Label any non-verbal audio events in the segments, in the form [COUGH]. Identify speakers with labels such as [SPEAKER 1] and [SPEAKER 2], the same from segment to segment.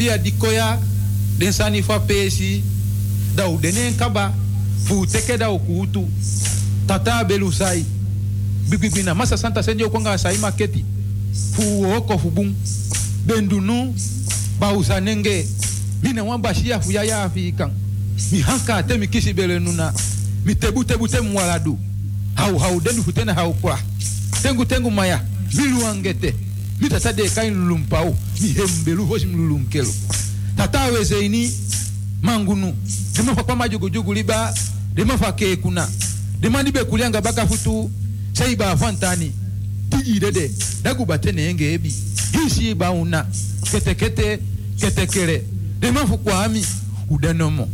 [SPEAKER 1] Da di koya den sani fa pesi da u denen kaba fu teke da ukutu tata belu sai bibibina masa santa senjo konga sai maketi fu oko fu bum bendunu ba mi ne wan bashia fu ya ya afikan mi hanka te mi kisi bele nuna mi tebu tebu te mwaladu. Hau hau dendu fu tena hau kwa. Tengu tengu maya milu angete. Mi tata de kain lulumpau ndihembelu vochimlulunkelo tatawe ini mangunu. Dimafa kwa majugujugu liba dimafa kekuna. Dimandibe kulyanga bakafutu seiba afantani. Tijidede dagubatene ebi. Hisi bauna ketekete ketekere dema ketekele dimafu kwami udanomo.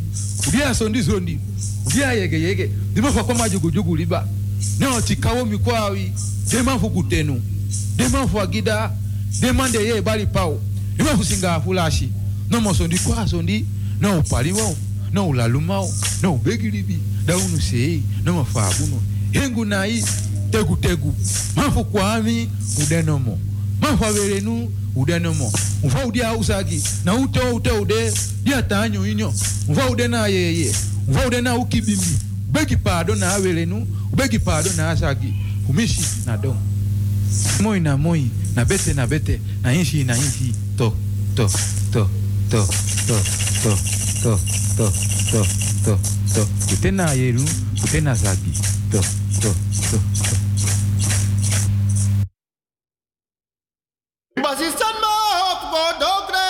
[SPEAKER 1] Udia sondi sondi. Udia yege yege. Dimafa kwa majugujugu liba. Neo chikawo Dema dimafu kutenu. Dimafu agida. Dema de ye bali pao dema fu singa fulashi. No mo sondi kwa sondi no upaliwao no ulalumao no ubegilibi daunu sei no mafabuno hengu nai tegu tegu. Mafu kwami udenomo mafu averenu udenomo mfa udia usagi na ute ute ude dia tanyo inyo mfa ude yeye mfa ude na ubegi pado na averenu ubegi pado na asagi umishi na dom moi na moi na bete na bete na inshi na inshi to to to to to to to to to to to utena yeru utena zagi to to to to
[SPEAKER 2] Basistan ma hop go dogre.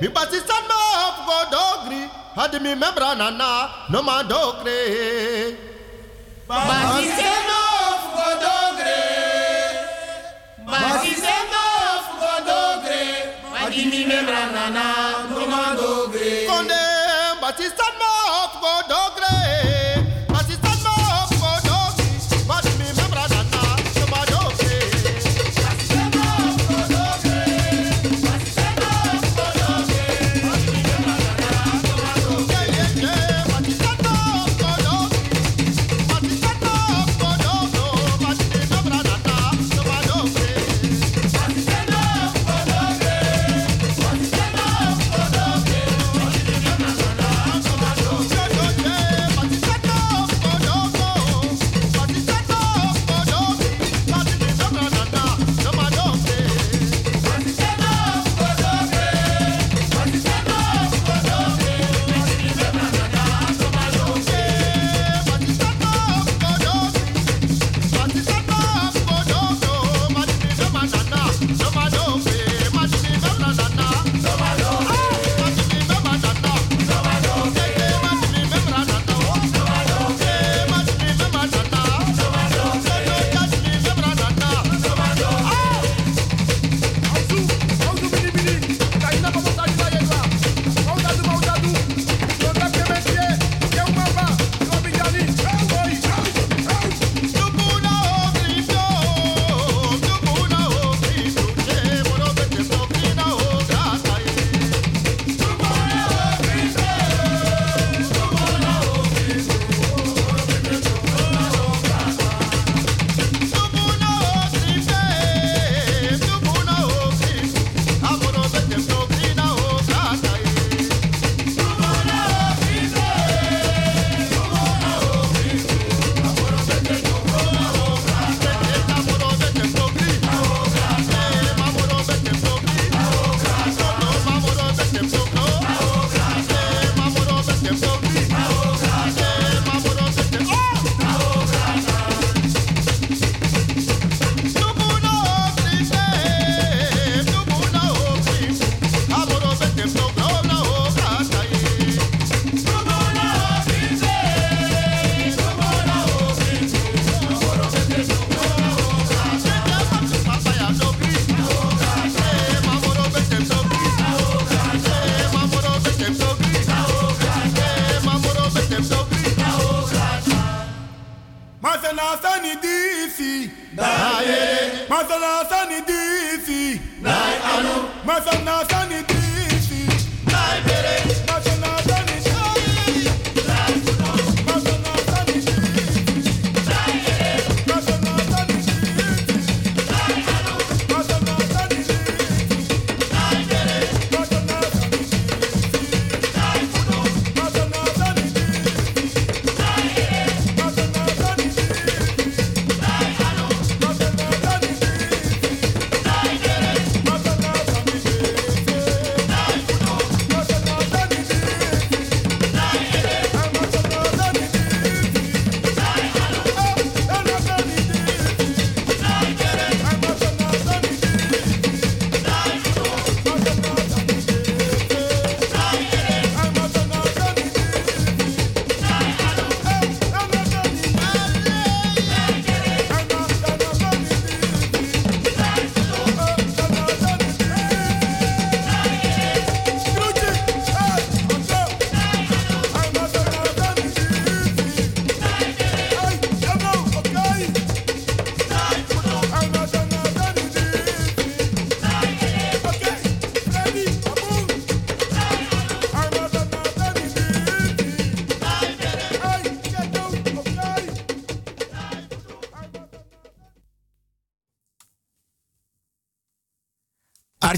[SPEAKER 2] Mi basistan ma hop go dogri. Had mi membra nana no ma dogre.
[SPEAKER 3] Basistan Madimi membranana no mandogre.
[SPEAKER 2] Konde basistan ma hop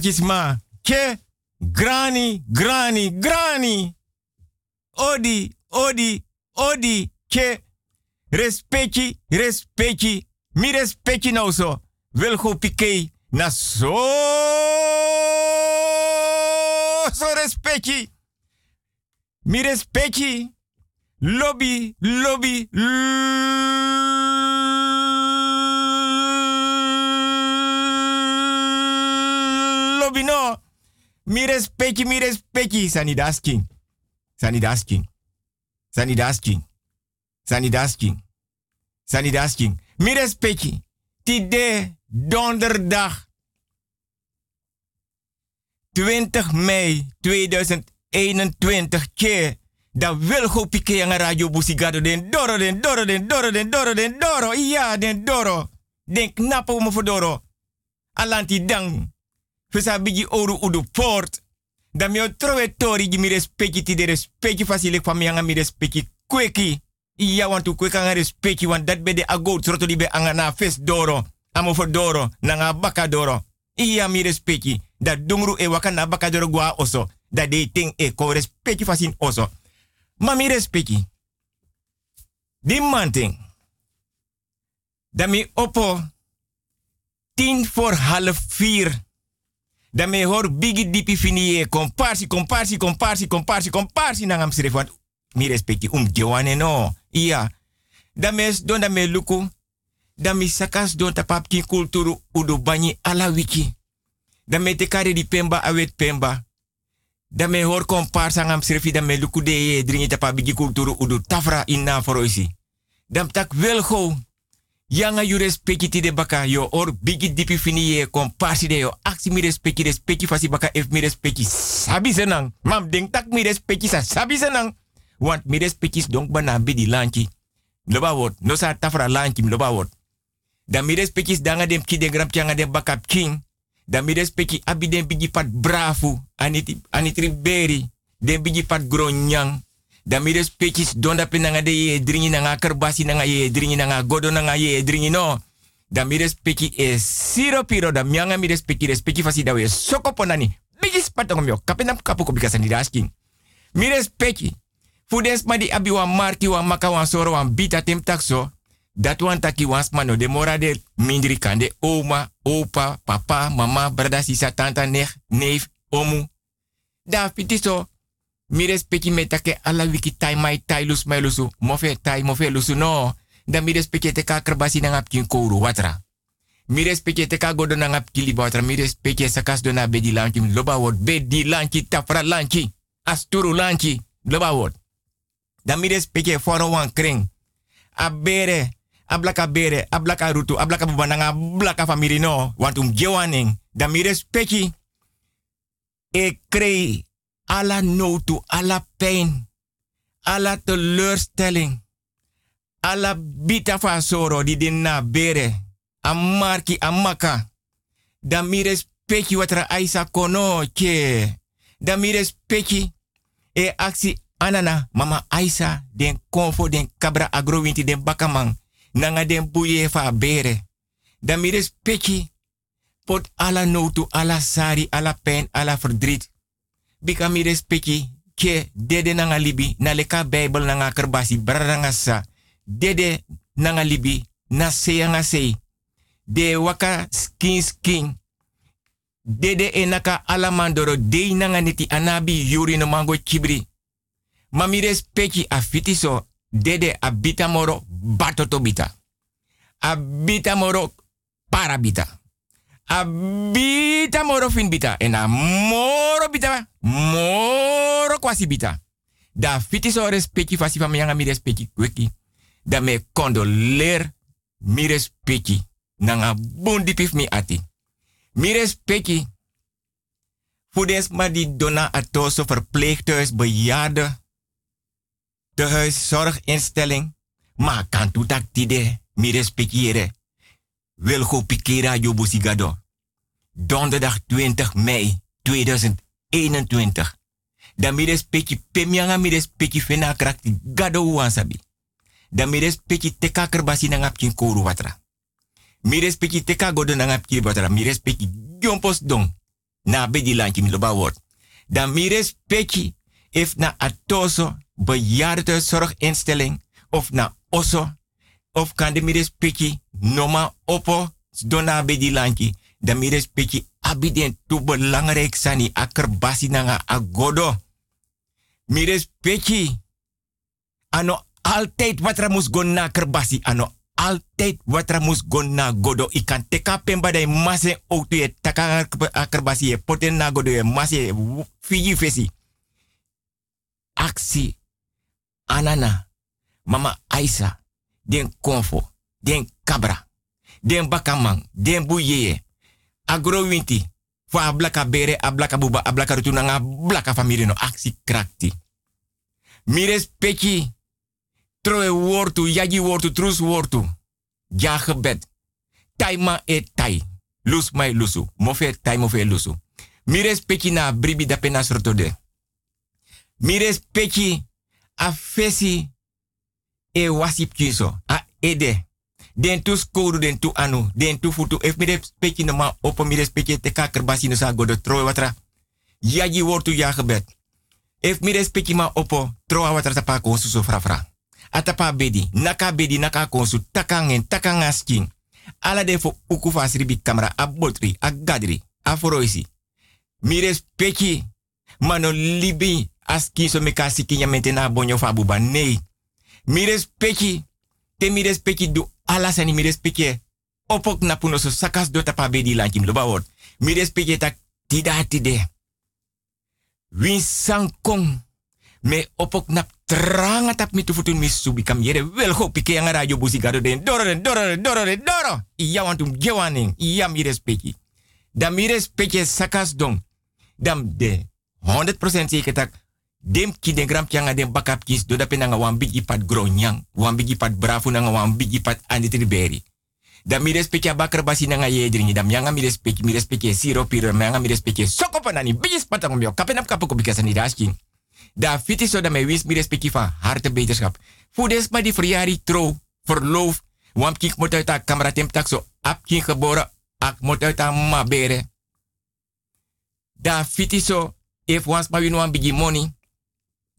[SPEAKER 4] Archisma. Ke. Grani, grani, grani. Odi, odi, odi. Ke. Respecti, respecti. Mi respecti nou zo. Pike. Na zo. Zo respecti. Mi respecti. Lobby, lobby, lobby Mi respecti, mi respecti. Sani dasking. Sani dasking. Sani dasking. Sani dasking. Sani dasking. Mi respecti. Tide donderdag 20 mei 2021 keer da wil go pike aan radio busigado den doro den doro den doro den doro den doro ja den doro den knappe om voor doro alanti dang fesa bigi oru udu port da mi trowe tori gi mi respecti ti de respecti fasile kwa mi anga mi respecti kweki iya want to kweka anga respecti want dat be de ago troto di be anga na fes doro amo for doro nanga baka doro iya mi respecti da dungru e waka na baka doro gwa oso da de ting e ko respecti fasin oso Ma mi respecti. Di manting. Da mi opo. Tien voor half vier. Da me hoor bigi dipi finie. Comparsi, comparsi, comparsi, comparsi, comparsi. Nangam siref. Want mi respecti. Um no. Iya. Da mes don da me luku. Da mi sakas don tapap kin kulturu. Udo banyi ala wiki. Da me di pemba awet pemba da me hor kompar sangam srefi da me luku de ye udu tafra inna foroisi. Dam tak wel. Yanga yu respecti de baka yo or bigi dipi fini ye de yo aksi mi respecti respecti fasi baka ef mi respecti sabi senang. Mam ding tak mi respecti sa sabi senang. Want mi respecti donk bana bidi lanchi. Loba wot, no sa tafra lanchi loba wot. Da mi respecti danga dem ki de gram changa dem baka king. Dan mi respecti abi den bigi pat brafu. Anitri beri. Den bigi pat gronyang. Dan mi respecti donda pe de ye dringi nanga kerbasi nanga ye dringi nanga godo nanga ye dringi no. Dan mi respecti e siro piro da mianga mi respecti respecti fasi da we soko ponani. Bigi spatong myo. Kapenam kapu ko bikasa ni asking. Mi respecti. Fudens ma di abi wan marki wan maka wan soro wan bita tem takso. Dat wan taki wans mano de mora de mindri kande oma, opa, papa, mama, brada, sisa, tanta, neef, neef, omu. Da fiti so. Mi respecti me take ala wiki tai mai tai lus mai. Mofe tai mofe lusu no. Da mi respecti te ka kerbasi na ngap kouru watra. Mi respecti te ka godo na kili watra. Mi respecti sakas do na bedi lanchi. Loba wot bedi lanchi tafra lanchi. Asturu lanchi. Loba wot. Da mi respecti foro wan kring. Abere ablaka bere, ablaka rutu, ablaka bubananga, ablaka famiri no. Want um gewaning, dan mi respecti. E krei ala notu, ala pijn, ala teleurstelling, ala bita fa soro di din na bere, amarki amaka. Dan mi respecti watra aisa kono ke. Dan mi e aksi anana mama aisa den konfo den kabra agrowinti den bakamang nanga den buye fa bere. Dan mi respecti pot ala notu, ala sari, ala pen, ala verdriet. Bika mi respecti ke dede nanga libi na leka Bijbel nanga kerbasi sa. Dede nanga libi na se nga se. De waka skin skin. Dede enaka ala mandoro de nanga niti anabi yuri no mango chibri. Mami respecti afiti so dede abita moro batoto bita. Abita moro parabita. Abita moro fin bita. En a moro bita. Da fiti so respecti fasi fa yanga mi respecti kweki. Da me condoleer mi respecti. Nanga bundi pif mi ati. Mi respecti. Fudes ma di dona atoso verpleeghuis bejaarden de huiszorginstelling. Maar kan tu tak tide mi respectiere. Wil go pikera yo busigado. Donderdag 20 mei 2021. Dan mi respecti pemianga mi respecti fena gado wansabi. Dan mi respecti teka kerbasi na ngapkin kouru watra. Mi respecti teka godo na ngapkin watra. Gyompos dong. na bedi landje mi loba word. Dan mi respecti if na atoso zorginstelling of na oso of kan de mi respecti noma opo dona bedi landje. Dan mi respecti abiden tu belangrijk sani akerbasi nanga agodo. Mi respecti ano altijd wat er moest go kerbasi ano altijd wat er moest go na godo. Ik kan teka pemba de masse auto je taka kerbasi je poten na godo masse fiji fesi. Aksi anana. Mama Aisa. Den konfo. Den kabra. Den bakamang. Den buyeye agro winti fa ablaka bere ablaka buba ablaka rutunanga ablaka family no aksi krakti. Mires peki Troe wortu, yagi wortu, trus wortu. Ja gebed. Taima e tai. Lus mai lusu. Mofe tai mofe lusu. Mires peki na bribi da penas rotode. Mires peki a fesi e wasip kiso. A ede. Den tu den tu anu. Den tu futu. Ef mires peki no ma opo mires peki te kaker basi no sa godo troe watra. Yagi wortu ja gebed. Ef mires peki ma opo troa watra tapako susu fra fra atapa bedi, naka bedi, naka konsu, takangen, takangaskin. Ala de fo uku fasribi kamera, a botri, a gadri, peki, mano libi, aski so me kasi kinya mentena bonyo fabuba, nee. Mires peki, te mires peki du ala sani mires peki, opok na sakas do tapa bedi lankim lo bawot. Mires peki tak tida tide. Win sankong, me opok nap tranga tap mi tufutun mi subi yere wel ho pike yang radio busi gado den. Doro den doro den doro iya wantum gewaning iya mi respeki da mi respeki sakas dong. Dam de 100% zeker tak dem ki de gram kyanga dem bakap kis do da penanga wan bigi pat gronyang wan bigi pat bravo nanga wan bigi pat andi triberi da mi respeki abakar basi nanga yedringi dam yanga mi respeki mi respeki siro piro yanga mi respeki soko panani bigis patang mio kapenap kapoko bikasani daskin Da fiti so dat mij wist mi respectief van harte beterschap. Voedes maar die verjaring trouw, verloof. Want kijk moet uit haar camera tak zo. Ap kin geboren, ak moet uit haar ma bere. Da fiti so, if once ma win one biggie money.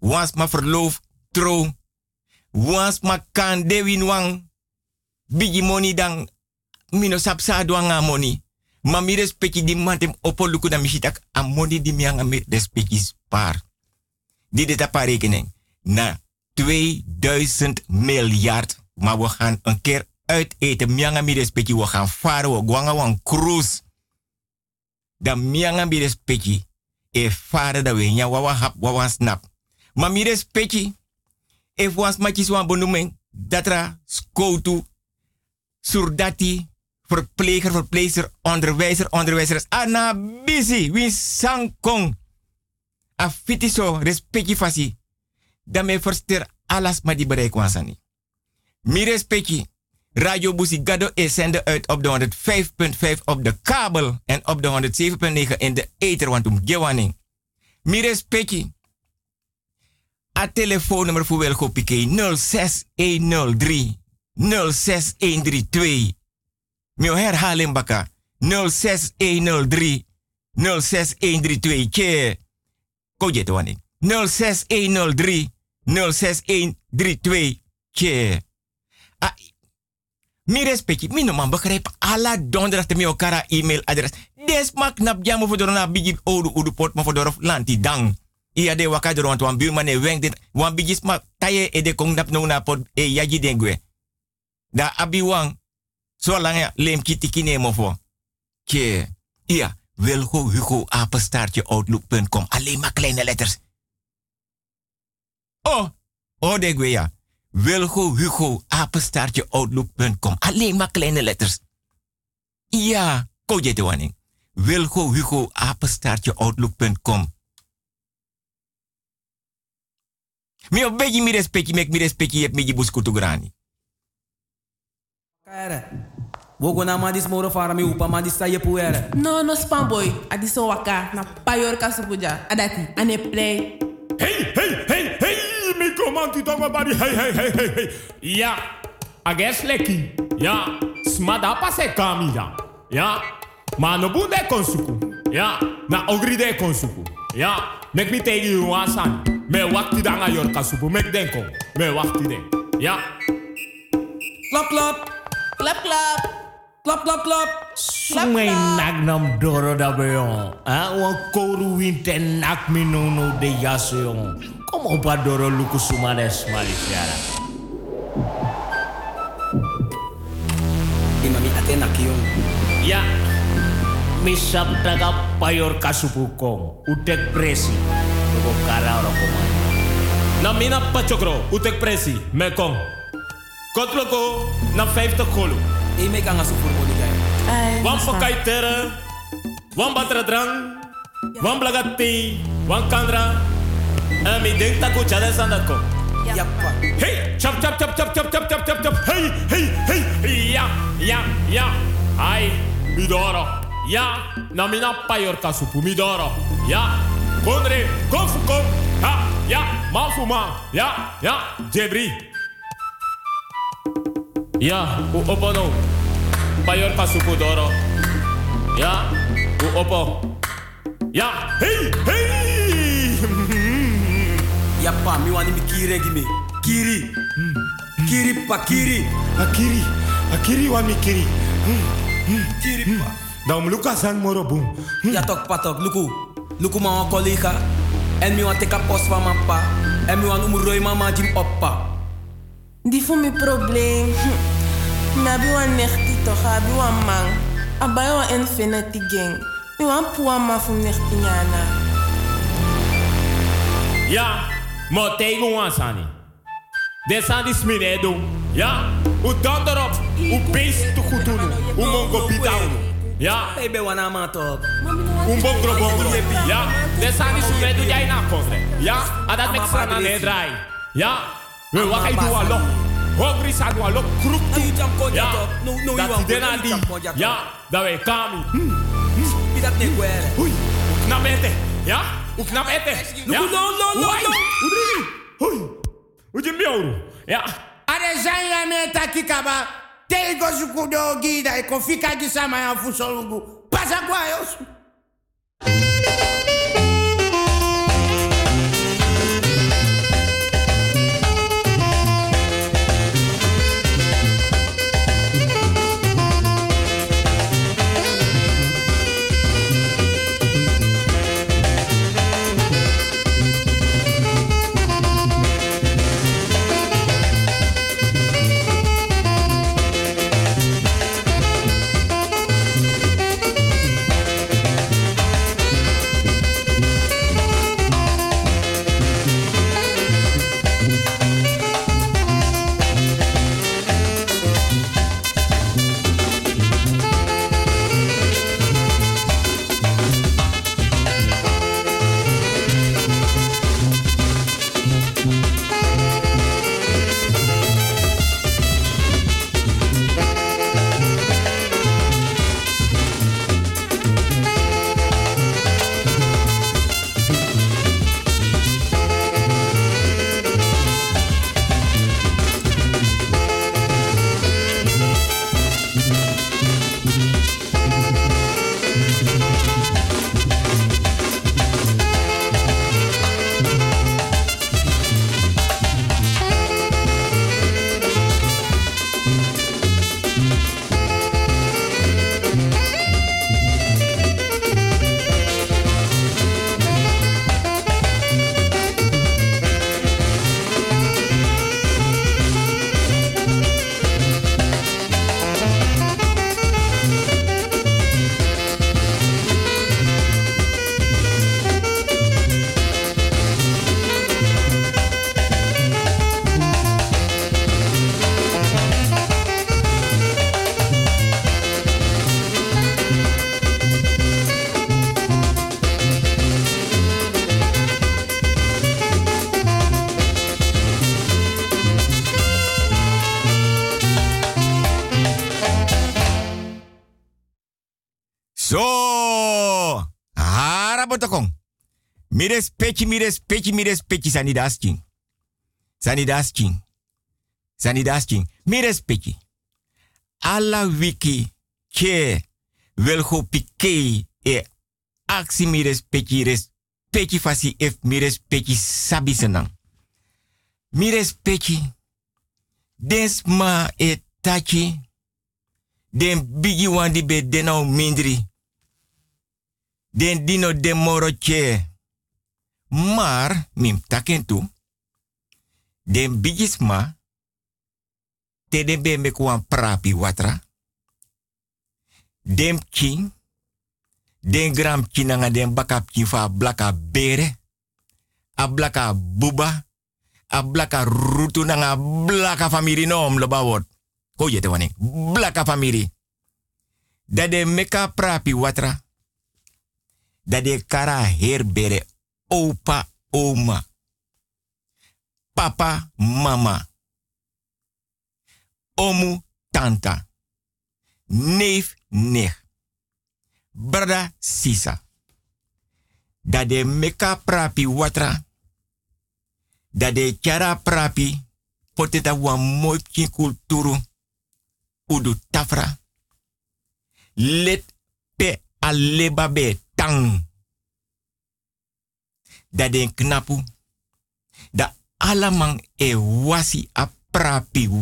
[SPEAKER 4] Once ma verloof, trouw. Once ma kan de win one biggie money dan mino sap sa doanga money. Ma mi respecti di mantem opoluku da mi sitak a money di mi anga mi dit op rekening na 2000 miljard. Maar we gaan een keer uit eten. Mianga mi respecti. We gaan varen. We gaan cruise. Dan mianga mi respecti. E varen dat we ja wawa snap. Maar mi respecti. E was matjes wan benoeming. Datra skoutu. Surdati. Verpleger, verpleger, onderwijzer, onderwijzeres. Ana busy. Win sankong a so respecti fasi. Dan me verster alas ma di bereik wansani. Mi respecti. Radio Busi Gado is zender uit op de 105.5 op de kabel en op de 107.9 in de ether, want om gewaning. Mi respecti. A telefoonnummer voor welko pike 06103 06132. Mio herhaling baka 06103 06132. Keer Koje to wani. 06103 06132 Tje. Mi respecti, mi no man begrijp alla donderdag te mi okara e-mailadres. Des mak nap jamu voor na odu udu pot ma lanti dang. Ia de waka de rond wan buurman e wenk dit. Wan bigi smak taye e de kong nap no na pot e yaji dengwe. Da abi wang. So lang ya lem kiti kine mo fo. Tje. Ia. Wilgo Hugo apenstaartje outlook.com. Alleen maar kleine letters. Oh, oh de ja. Wilgo Hugo apenstaartje outlook.com. Alleen maar kleine letters. Ja, koje de wanning. Wilgo Hugo apenstaartje outlook.com. Mi beetje mi respecti, mek mi respecti, heb mi je buskutu grani.
[SPEAKER 5] Wogo na madis moro fara mi upa madis sa yepu ere.
[SPEAKER 6] No, no spam boy. Adi so waka na payor kasupuja. Adati. Ane play.
[SPEAKER 7] Hey, hey, hey, hey. Mi komanti tonga bari. Hey, hey, hey, hey, hey.
[SPEAKER 8] Ja. Ages leki. Ja. Smada pase kami ja. Ja.
[SPEAKER 7] Maar no bunde konsuku. Ja, na ogri de konsuku. Ja, mek mi tegen you wasan. Me wakti danga yor kasupu. Mek denko. Me wakti den. Ja.
[SPEAKER 5] Klap, klap.
[SPEAKER 6] Klap, klap.
[SPEAKER 5] Klap, klap, klap.
[SPEAKER 8] Sumay nagnam doro da beyon. Ah, wan koru winte nak mi no no de yaso yon. Kom op a doro luku sumades malifiara.
[SPEAKER 5] Imami ate nakiyon.
[SPEAKER 8] Ya. Mi sap taga payor kasupu kong. Utek presi. Lugo kara oro komay.
[SPEAKER 7] Na mina pachokro. Utek presi. Me kom. Kotloko. Na 50 kolo.
[SPEAKER 5] E me kan asu voor body guy.
[SPEAKER 6] Ai,
[SPEAKER 7] Wan pakai tere. Wan batra drang. Wan blagati. Wan kandra. En mi denk taku chade sandat kom.
[SPEAKER 5] Yappa.
[SPEAKER 7] Hey, chop, chop, chop, chop, chop, chop, chop, chop, chop. Hey, hey, hey. Ja, ja, ja. Ai, midoro. Ja, na mina payor kasupu, midoro. Ja, Bondre, ja, man Ya, ya man. Ya, Ya, Jebri. Ya, u pas payor pasupudoro. Ya, u opo. Ja, hey, hey.
[SPEAKER 5] ya pa, mi wani mi kiri gimi. Kiri, hmm, hmm. kiri pa kiri.
[SPEAKER 7] Akiri, akiri wani kiri.
[SPEAKER 5] Hmm, kiri pa.
[SPEAKER 7] Daum luka san morobum.
[SPEAKER 5] Ya tok patok luku. Look my colleague. collega. [LAUGHS] En post mama jim oppa.
[SPEAKER 6] Voor mijn probleem. Nabi wan nechti toch, man. Abayo wan infinity gang. Mi wan puwa ma voor nechti nyana.
[SPEAKER 7] Ja, maar tegen ons aan. Dit. Ja, u erop. Beest te goed doen. Mongo. Ja.
[SPEAKER 5] Baby wana ma talk.
[SPEAKER 7] Un bon gro bon gro. Ja. De ni sume du jai na kofre. Ja. Adat mek sana ne drai. Ja. We wa kai alo. Hongri sa du alo kruk
[SPEAKER 5] tu.
[SPEAKER 7] Ja.
[SPEAKER 5] No no you want.
[SPEAKER 7] Dena di. Ja. Da we kami.
[SPEAKER 5] Hmm. Hmm. Pidat ne
[SPEAKER 7] kwere. Hui. Knap ete. Ja. U knap ete.
[SPEAKER 5] No no no no.
[SPEAKER 7] Udri. Hui. Ujim. Ja.
[SPEAKER 3] Are zanya me takikaba. Tem gosto com doguida e com fica de samanha, funcionou. Passa
[SPEAKER 4] com a eu. Mires peki, mires peki, mires peki, sanidas king. Sanidas king. Sanidas. Mires peki. Alla wiki ke welgo e aksi mires peki res peki fasi ef mires peki sabi senang. Mires peki. Desma e tachi. Den bigi wandi be mindri. Den dino demoro che. Maar, mim taken tu, den bigis ma, te den be me kwan prapi watra, den king, den gram kinanga den bakap kin fa blaka bere, a blaka buba, a blaka rutu nanga blaka famiri nom lo bawot. Ko yete blaka famiri. Da de meka prapi watra, da de kara herbere opa, oma, papa, mama, omu, tanta, neef, nicht, brada, sisa. Dat de meka prapi watra, dat de chara prapi, poteta wa mooi kulturu, udu tafra, let pe aleba be tang dat den knapu. Da alamang e wasi a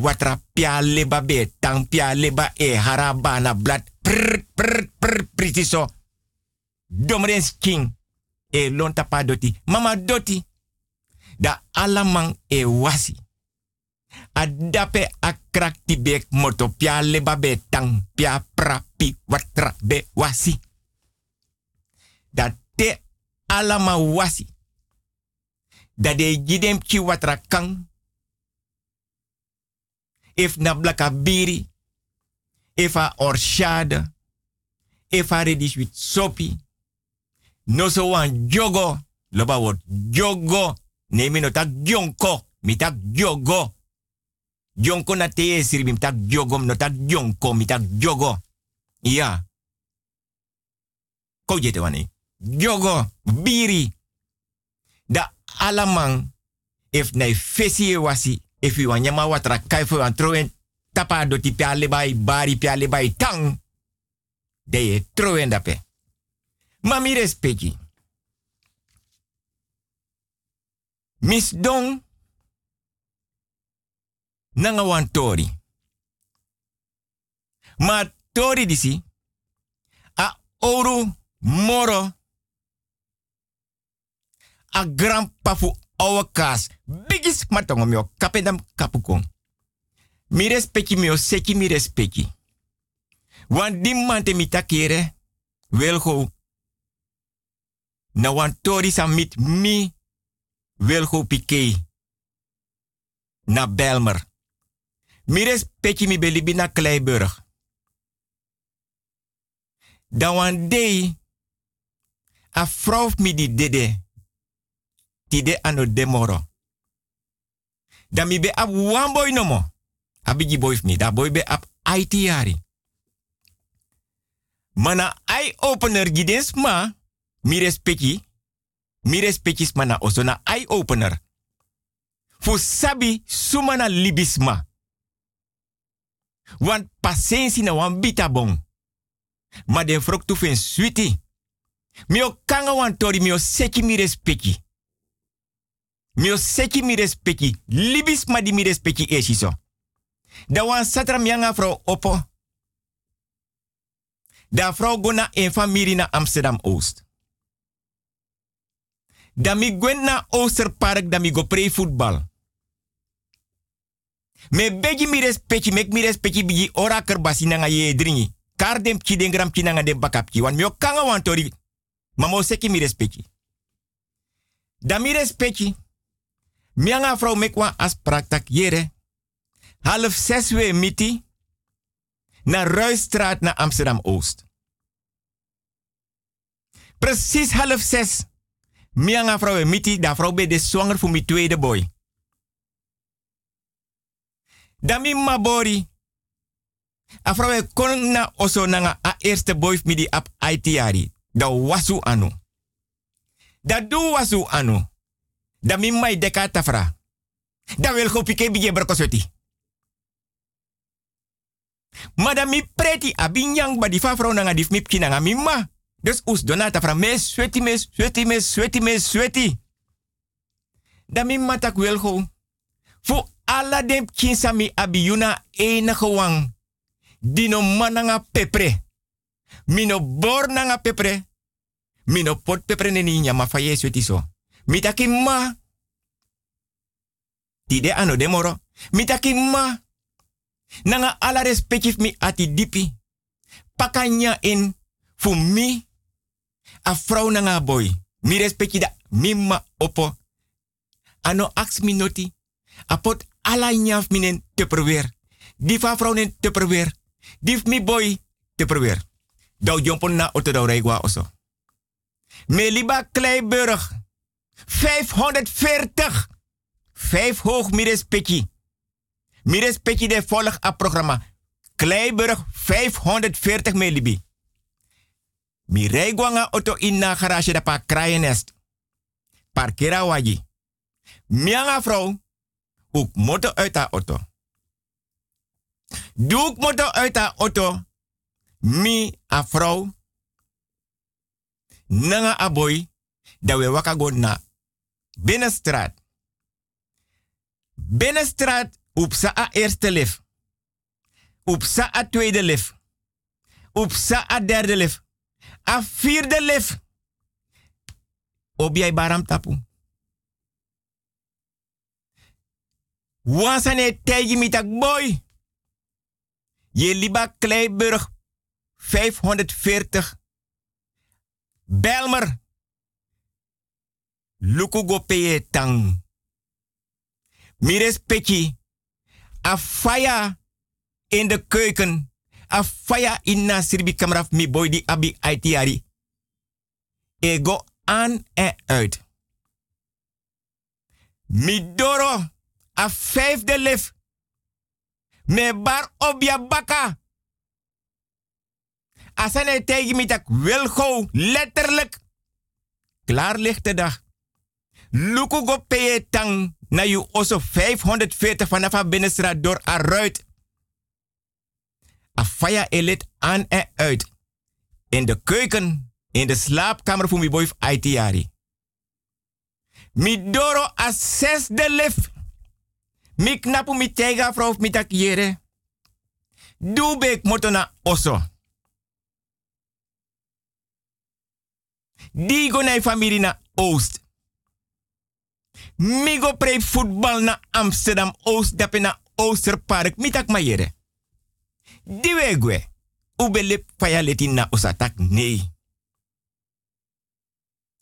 [SPEAKER 4] watra pia leba be tang pia leba e harabana blad prr prr prr pritiso. Domrens king e lonta pa doti. Mama doti. Da alamang e wasi. A dape a krakti bek moto pia leba be tang pia prapi watra be wasi. Da te alama wasi dat de gidem ki watra kang. If na blaka biri. If a orshade. If a with sopi. No so wan jogo. Loba word jogo. Nee, mi no tak jonko. Mi jogo. Jonko na te siri mi tak jogo. No tak jonko. Mi tak jogo. Ja. Ko jete wani. Jogo. Biri. Alamang if nai fesi e wasi if you wanyama watra kaifu an troen tapa do ti pia lebai bari pia lebai tang de ye troen dape. Mami respeki mis don nanga wan tori. Ma tori disi a oru moro a grandpa fu ouwe kaas. Bigis matongo mio kapedam kapukong. Mi respecti mio seki mi respecti. Wan di mi takere welgo na wan tori sa mit mi welgo pike na Belmer. Mi respecti mi belibi na Kleiburg. Dan wan day a vrouw mi di dede tide ano demoro. Da mi be ap one boy no mo. Abigi boy mi, da boy be ap ITR. Mana eye opener gidens ma, mi respecti, mi respectis mana oso na eye opener. Fu sabi sumana libisma. Wan pasensi na wan bita bon. Ma den frok tu sweetie. Mi o kanga wan tori mi o seki mi respecti. Mio seki mi respecti. Libis ma di mi respecti esiso. Da wan satra mianga vrouw opo. Da vrouw gona een familie na Amsterdam Oost. Da mi gwen na Oosterpark da mi go play voetbal. Me begi mi respecti, mek mi respecti bigi ora kerbasi nanga ye dringi. Kar dem ki den gram ki nanga dem. Wan mi kanga wan tori. Mamo seki mi respecti. Da mi respecti. Mianga vrouw mekwa as praktak jere. Half zes we miti. Naar Ruisstraat naar Amsterdam Oost. Precies half zes. Mianga vrouw miti. Da vrouw be de zwanger voor mijn tweede boy. Dami mabori. A vrouw kon na oso nanga a eerste boy mi di ap ITR. Da wasu anu. Da du wasu anu. Da mi mai deka tafra. Da wil go pike. Madam mi preti abinyang ba di fa vrouw nanga dif mi pkina mi ma. Dus us donata fra mes sweti mes sweti mes sweti mes sweti. Da mi matak wel go. Fu alla dem kinsa mi abiyuna enige wang. Dino mananga pepre. Mino bor nanga pepre. Mino pot pepre neni nyama fa yes weti so. Mitaki ma. Tide ano demoro. Mitaki ma. Nanga ala respectif mi ati dipi. Pakanya in fu mi. A vrouw nanga boy. Mi respecti da mimma opo. Ano aks noti. Apot ala nyaf minen te probeer. Vrouw nen te probeer. Dif mi boy te probeer. Dau jompon na auto dau reigwa oso. Meliba Kleiburg. 540. Vijf hoog middenspetje. Middenspetje de volg a programma. Kleiburg 540 melibi. Mi reigwanga auto in na garage da pa kraaienest. Parkera waji. Mianga vrouw. Ook motor uit haar auto. Doe motor uit haar auto. Mi a vrouw. Nanga a boy. Da we waka na binnenstraat. Binnenstraat upsa a eerste lif. Upsa a tweede lif. Upsa a derde lif. A vierde lif. Obiai baram tapu. Wansane tegi mitak boy. Je liba Kleiburg 540. Belmer. Luku go peye tang. Mires peki. A faya in de keuken. A faya in na sirbi kameraf mi boy di abi aitiari. Ego aan en uit. Mi doro a vijfde lif. Me bar obia baka. Asane tegen mi tak wil go letterlijk. Klaar ligt de dag. Luku go tang na you oso 540 vanaf a binnenstraat door a ruit. A fire elit aan en uit. In de keuken, in de slaapkamer voor mi boy ITR. Mi doro a zesde lif. Mi knapu mi tega vrouw mi tak yere. Doe bek motona oso. Die go na familie na Oost. Migo pre voetbal na Amsterdam Oost dape na Oosterpark mitak mayere. Diwegwe. Ubele faya leti na osatak nee.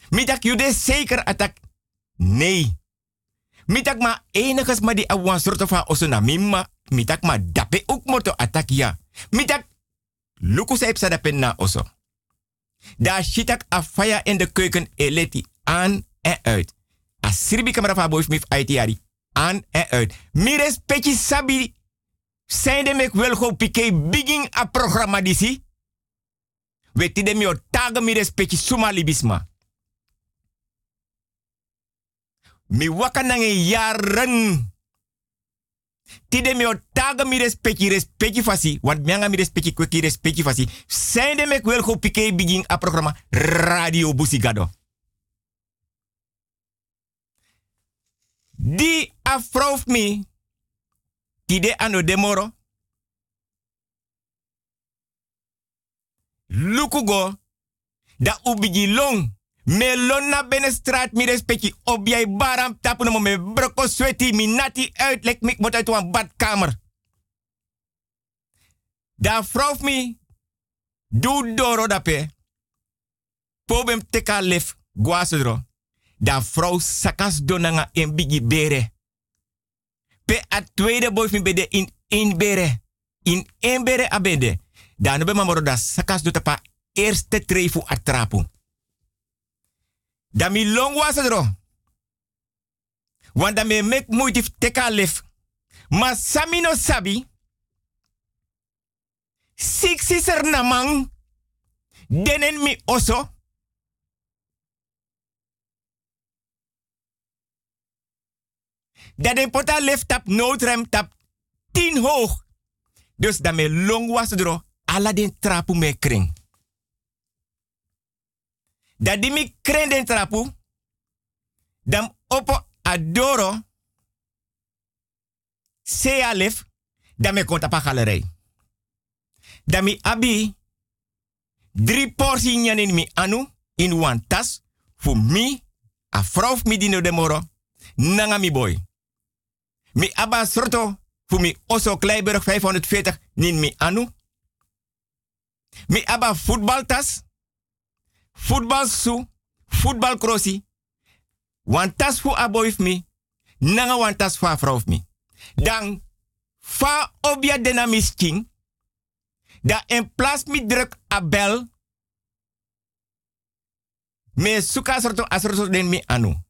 [SPEAKER 4] Mitak jude zeker atak nee. Mitak ma eniges ma di awan soort van osona mimma. Mitak ma dape ook moto atak ya. Mitak luku saip sa dape na oso. Da shitak a faya in de keuken eleti aan en uit. A sirbi kamera fa boy mif ITR aan en uit. Mires petje sabi zijn de mek wel go pike begin a programma disi. Weti de mio taga mires petje suma libisma. Mi waka nange jaren. Tide mi o taga mi respecti respecti fasi. Want mi anga mi respecti kweki respecti fasi. Zijn de mek wel go pike begin a programma Radio Busigado. Di afrof mi. Tide ano demoro. Lukugo. Da ubigi long. Me lonna bene straat mi respecti baram tapu no me broko sweti mi nati uit lek mik mot wan badkamer. Da vroeg mi du doro dape. Pobem teka lef. Da vrouw sakas donanga en bigi bere. Pe a tweede boy mi bede in in bere. In een bere abede. Da no be mamoro da sakas do tapa eerste trefu atrapu. Da mi long was dro. Want da me mek moeite teka lef. Ma sami no sabi. Six is er namang. Denen mi oso. Dat de pota lef tap noodrem tap 10 hoog. Dus dan me long was dro, ala den trapu me kring. Dat die mi kring den trapu, dan opo adoro, se alef, dan me konta pa galerij. Dan mi abi, drie portie nyan in mi anu, in one tas, voor mi, a vrouw mi dino de moro, nanga mi boy. Mi aba sorto, voor mi oso Kleiburg 540, nin mi anu. Mi aba voetbaltas, voetbalsu, voetbalcrossi. Wan tas fu aboy mi, nanga wan tas fa vrouw mi. Dan fa obia dena misking, da in plaats mi druk a bel, me suka sorto asorto den mi anu.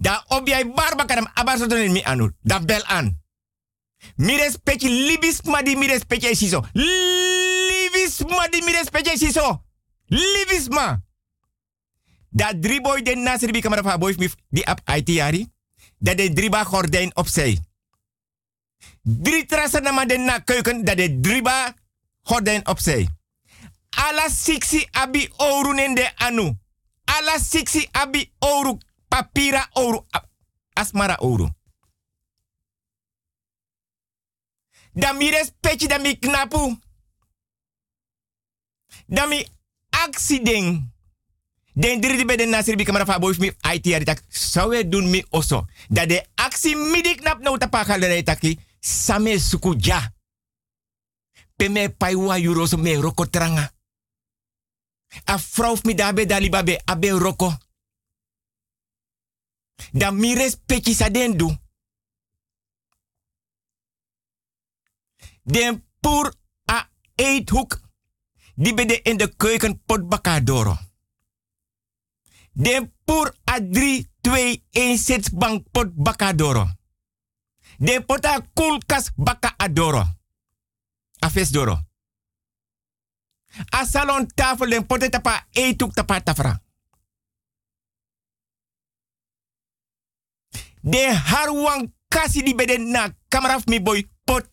[SPEAKER 4] Da obia barba kadam den mi anu. Da bel an. Mi respecti libis madi mi respecti siso. Libis madi mi respecti siso. Libis ma. Da drie boy den nasri bi kamera fa boy mi di ap IT yari. Dat de drie ba gordijn opzij. Drie trassen na den na keuken dat de drie ba gordijn opzij. Ala siksi abi oru nende anu. Ala siksi abi oru papira a- asmara oru. Da mi respecti da mi knapu. Da mi accident. Den drie bij de nasir bi kamera mi IT tak. Je doen mi oso. Dat de actie midi knap nou tapa galerij taki. Same suku ja. Peme paiwa yuroso me roko tranga. A vrouw mi dabe dalibabe abe roko. Da mi respecti sa den du. Den pur a eethoek. Die bede in de keuken pot bakadoro. Den pur a 3, 2, 1 sitsbank pot bakadoro. Den pot a koelkas baka adoro. A ves doro. A salon tafel den pot tapa eethoek tapa tafra. De harwang kasi di bede na kamaraf mi boy pot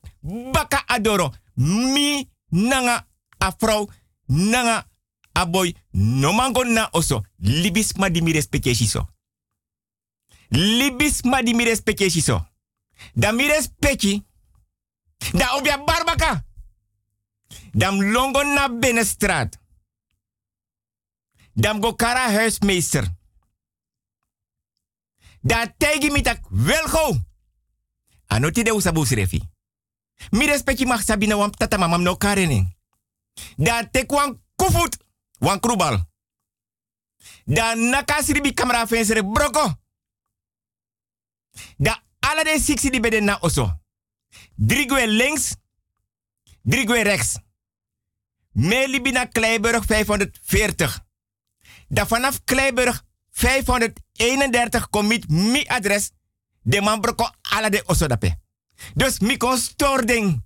[SPEAKER 4] baka adoro. Mi nanga a vrouw nanga a boy no mango na oso. Libis ma di mi shiso. Libis ma di mi shiso. Da mi. Da obia barbaka. Dam longo na binnenstraat. Dam go kara huismeester. Da tegi mi tak welgo. Anoti de usabu srefi. Mi respecti mag sabina wam tata mamam no karening. Da tek wan kufut. Wan krubal. Da nakasiri bi kamera fensere broko. Da ala de siksi di beden na oso. Drigwe links. Drigwe rechts. Melibina Kleiburg 540. Da vanaf Kleiburg 531 komit mi adres. De man broko ala de oso dape. Dus mi kon stording.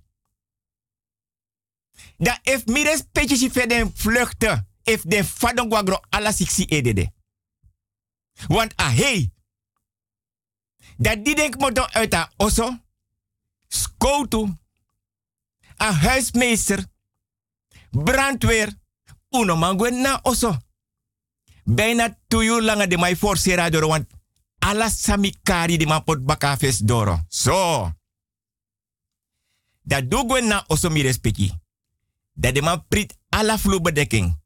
[SPEAKER 4] Da if mi respecti si verden vluchten. If de fadon guagro ala siksi edede. Want ah hey. Dat die denk mo don uit a oso. Skoutu. A huismeester. Brandweer. Uno mangwe na oso. Bijna tuyu langa de mai forcera doro want ala samikari di man pot bakafes doro. So. Doe gwen na oso mi respecti. Dat de man prit ala vloerbedekking.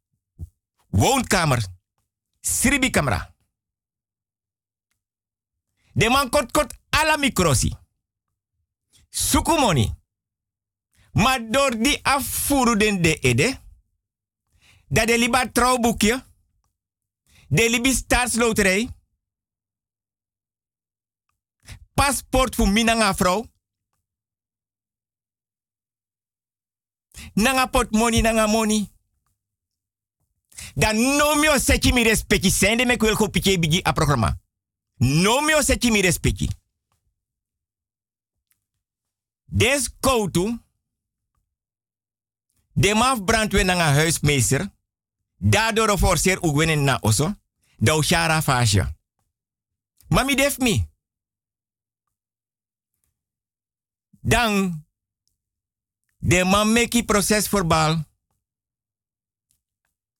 [SPEAKER 4] Woonkamer. Sribi camera. De man kot ala mikrosi. Sukumoni. Maar door die afvoeren de ede. Dat de liba trouwboekje. De libi staatsloterij. Paspoort voor minanga vrouw. Nanga pot money, nanga money. Dan no mio seki mi respecti. Sende me kwel pike bigi a programma. No mio seki mi respecti. Des koutu. De maf brandwe nanga huismeester. Daardoor forceer ugwenen na oso. Dau shara fascia. Mami def mi. Dan De man meki proces verbal.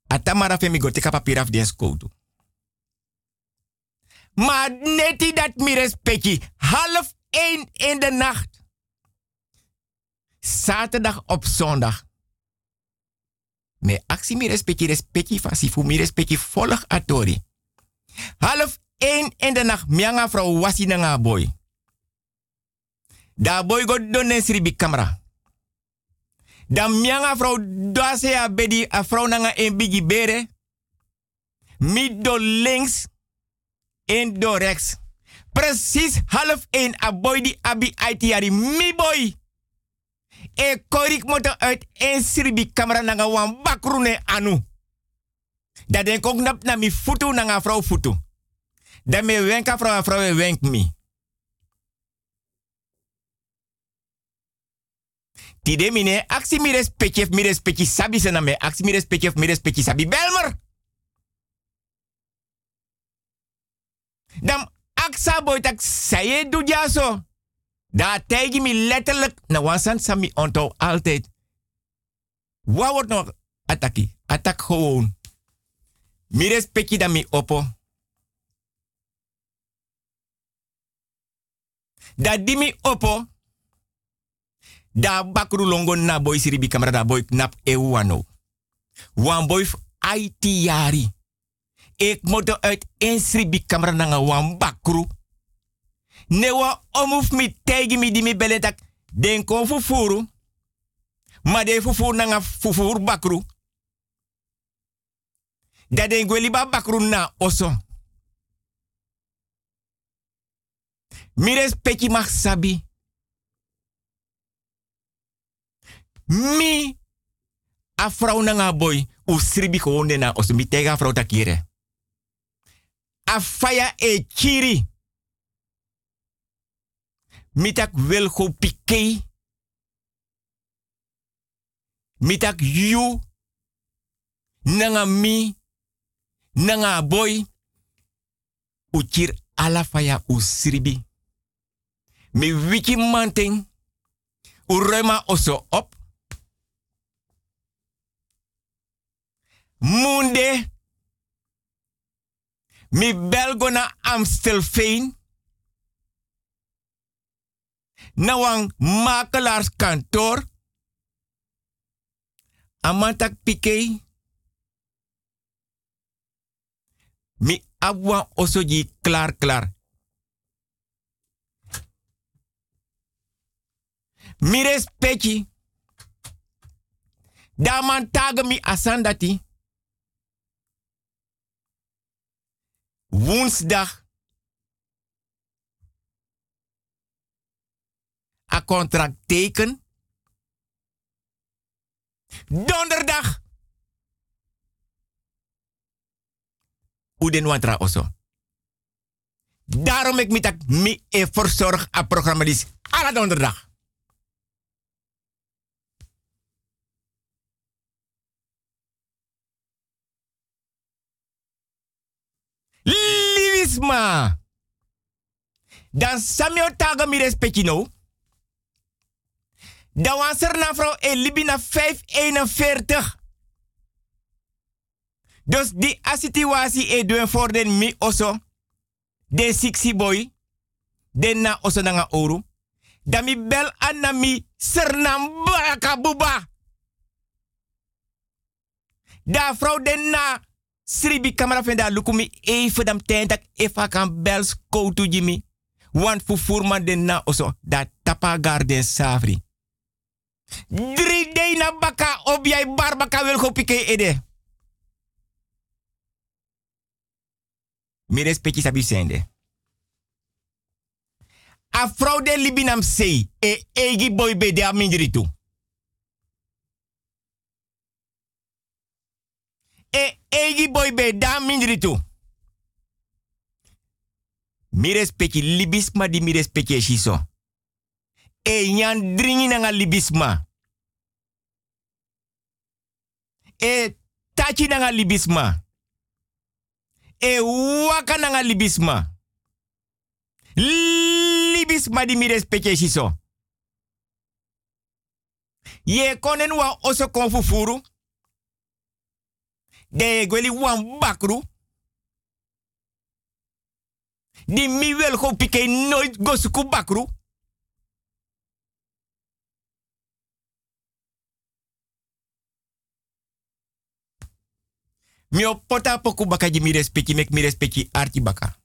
[SPEAKER 4] Atamara femi go teka papier af den skoutu. Maar neti dat mi respecti. Half één in de nacht. Zaterdag op zondag. Me actie mi respecti respecti fasifu mi respecti volg atori. Half één in de nacht mianga vrouw wasi nga boy. Da boy go donen sribi camera. Dan mianga vrouw dase a bedi a vrouw nanga en bigi bere. Mi do links en do rechts. Precies half één a boy di abi aitiari mi boy. E korik moto uit en sribi camera nanga wan bakrune anu. Dat denk ook nap na mi futu nanga vrouw futu. Dat me wenka vrouw vrouw wenk mi. Tide mine, aksi mi respectje, mi respectje sabi se na me. Aksi mi respectje, mi sabi belmer. Dan aksa boy tak saye du jaso. Da tegi mi letterlijk na wansan sami onto altijd. Wat wordt nog ataki? Atak gewoon. Mi respectje dan mi opo. Da di mi opo. Da bakru longo na boy siribi kamera da boy knap ewano. Wan boy IT yari. Ik moet uit een sribi kamera na wan bakru. Ne wa omuf mi tegi mi di mi beletak. Den kon fufuru. Ma de fufuru na fufuru bakru. Da den gweli ba bakru na oso. Mi respecti mag sabi. Mi a vrouw na nga boy u sribi na oso mi tega e kiri. Mitak wil go pike. Mitak you. Nanga mi. Nanga boy. Uchir ala u sribi. Mi wiki manting. U rema oso op. Munde. Mi belgo na Amstelveen. Na wan makelaarskantoor. Amantak pike. Mi abwa osoji klaar klaar. Mi respecti. Daman mi asandati. Woensdag. A contract teken. Donderdag. Uden wantra oso. Daarom ik met dat mi e verzorg a programma alle donderdag. Livisma. Dan Samuel taga mi respecti no. Dan was er na vrouw libina 541. Dus die asituasi e doen voor den mi oso. De sixi boy. Den na oso nanga oru. Dan mi bel anna mi sernam baka buba. Da vrouw den na Sribi camera venda lukumi even dam tentak efa kan bels koutu jimi. Want fufurman den na oso da tapa garden savri. Drie day na baka op jij barbaka wil go pike ede. Mi respecti sabi sende. A libinam sei e egi boy be de amindritu. E egi boy be da mindritu. Mi respecti libisma di mi respecti shiso. E nyan dringi nanga libisma. E tachi nanga libisma. E waka nanga libisma. Libisma di mi respecti shiso. Ye konen wa oso kon fufuru. De gweli wan bakru. Di mi wel go pike nooit gosuku bakru. Mi opota poku baka mi respecti mek mi respecti arti baka.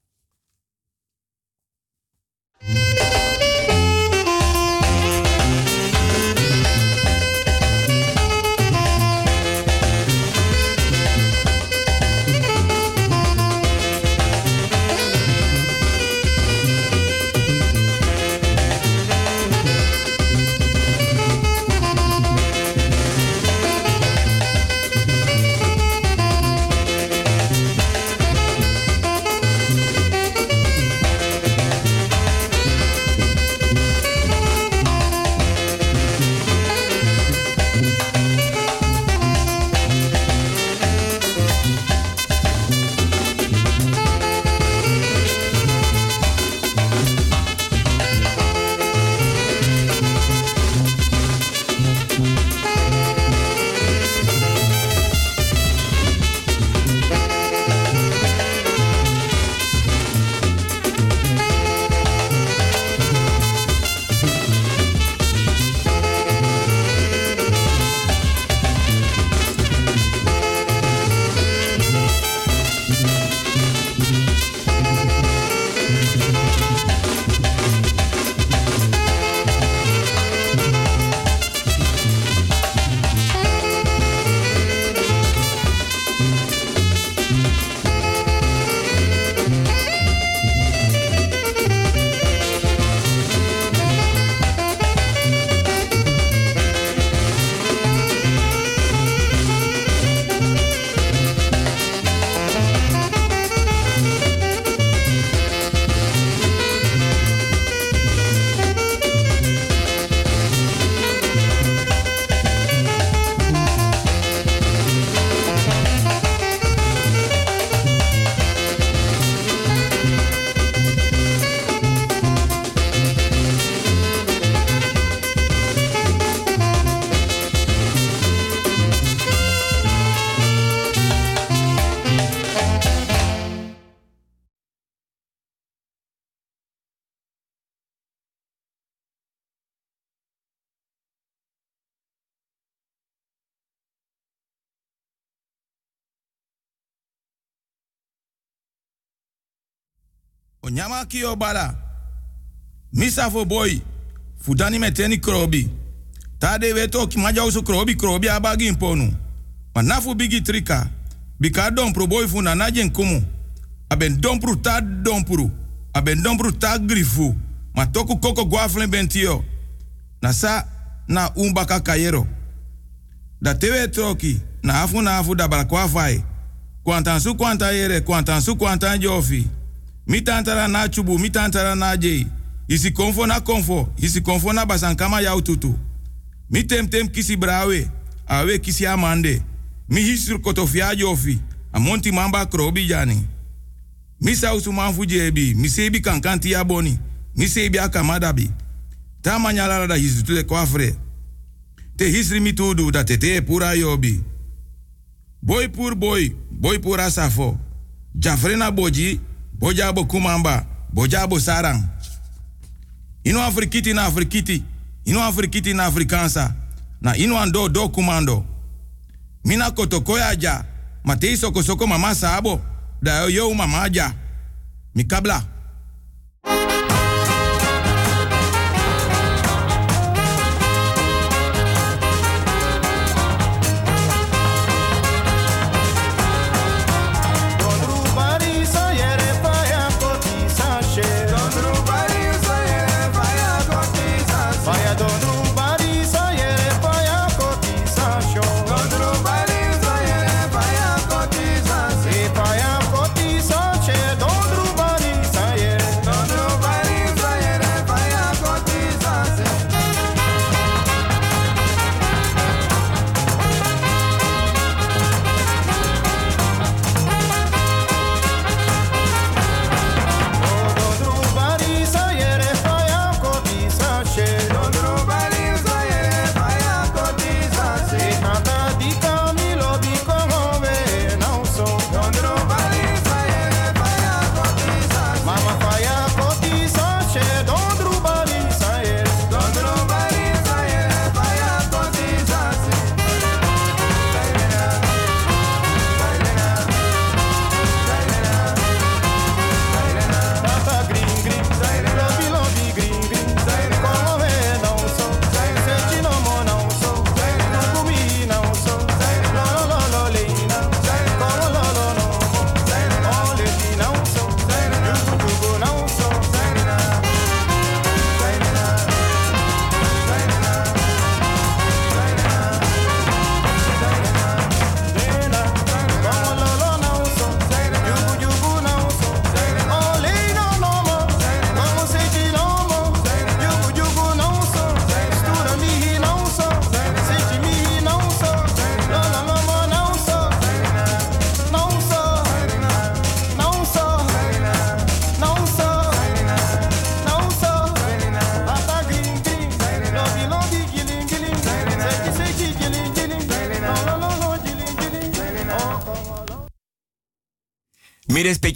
[SPEAKER 9] Nyama kio bala. Misa fo boy. Fudani meteni krobi. Tade weto ki maja usu krobi krobi abagi imponu. Ma nafu bigi trika. Bika dompru boy fu na najen kumu. Aben dompru ta dompru. Aben dompru ta grifu. Ma toku koko guaflen bentio. Na sa na umbaka kayero. Da tewe troki. Na afu na afu da balakwa fai. Kwantansu kwanta yere, kwantansu kwanta jofi mi tantara na chubu mi tantara na jei. Isi konfo na konfo isi konfo na basankama ya ututu. Mi tem tem kisi brawe awe kisi amande. Mi hisur kotofia jofi amonti mamba krobi jani. Mi sausu manfu mi kankanti ya boni mi sebi akamadabi ta manyala da hisutule kwafre. Te hisri mi tudu da tete pura yobi. Boy pur boy boy pura safo. Jafrena boji bojabo kumamba bojabo sarang. Ino afrikiti na afrikiti ino afrikiti na afrikansa na ino ando do kumando. Mina kotokoya ja matei soko mama sabo da yo mama ja. Mikabla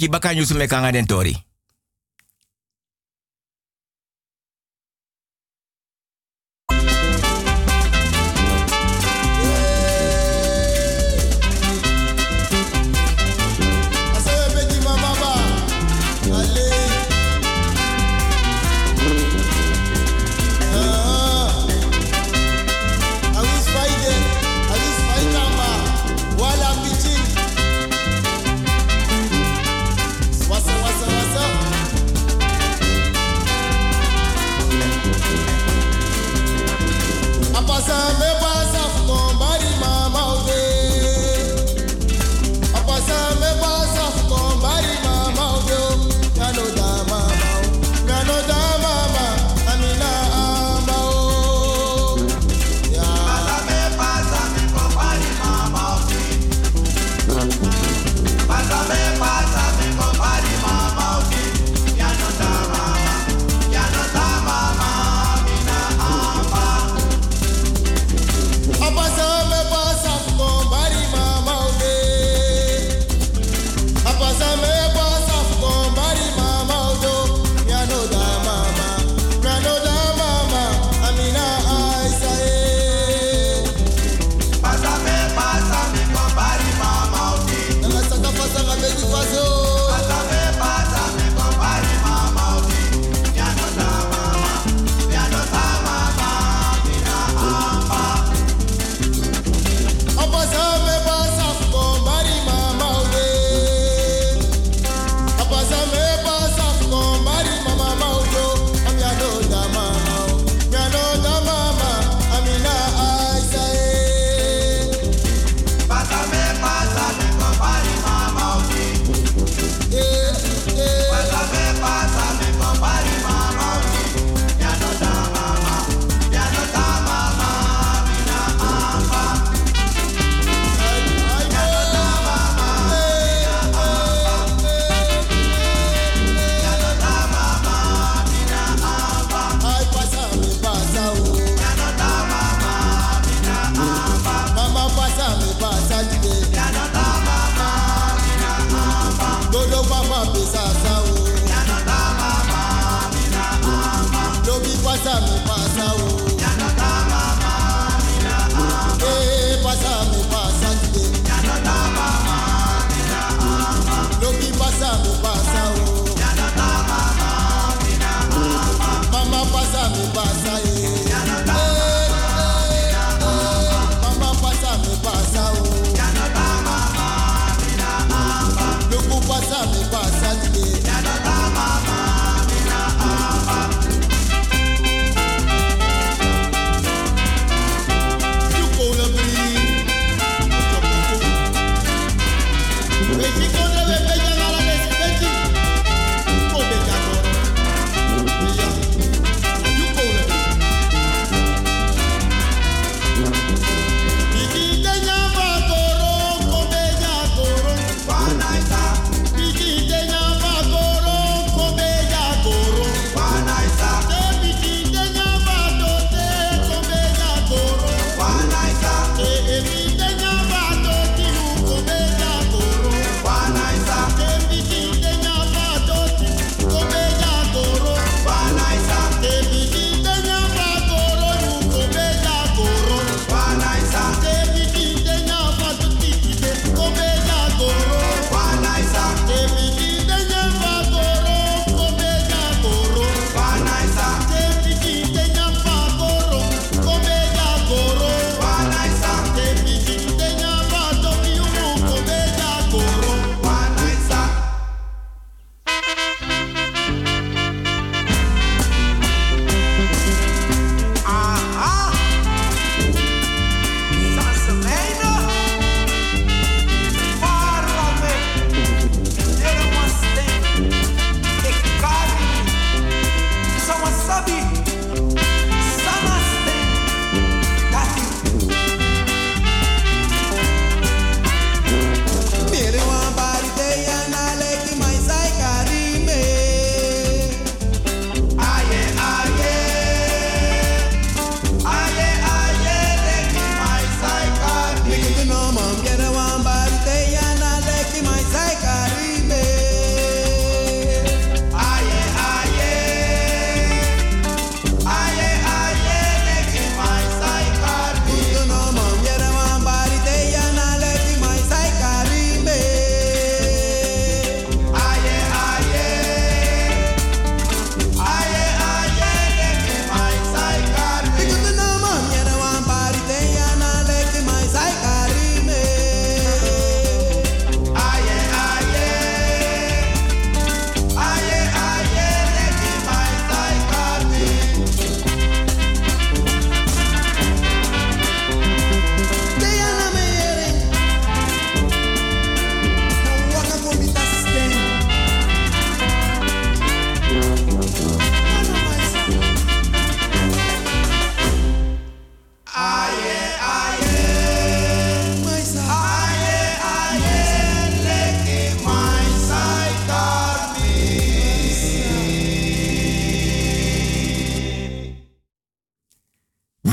[SPEAKER 10] Mi respecti bakan yusu me kanga den tori.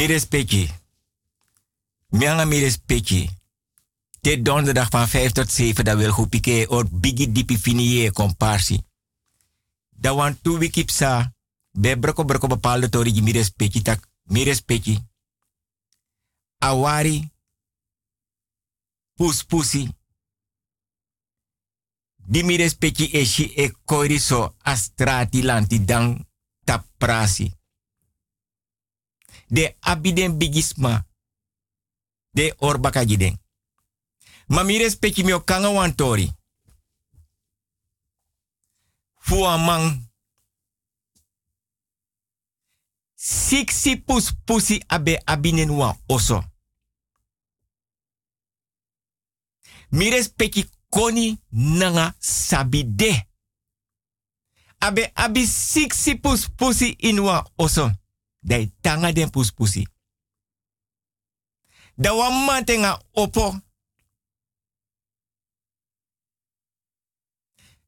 [SPEAKER 4] Mi respecti. Mianga mi respecti. Dit donderdag van 5 tot 7, dat wil goed piqué or bigi dipi comparsi. Da wan tu wikipsa, be broko broko bepaalde tori mi respecti tak mi respecti. Awari, pus pusi. Di mi respecti eshi e koiri so astrati lanti dang taprasi. De abiden bigisma. De orbaka giden. Ma mi respecti mi kanga wan tori. Fu amang. Siksi pus pusi abe abinen wan oso. Mi respecti koni nanga sabide. Abe abi siksi pus pusi inwa oso. Dai tanga den pus pusi. Da wan mantenga opo.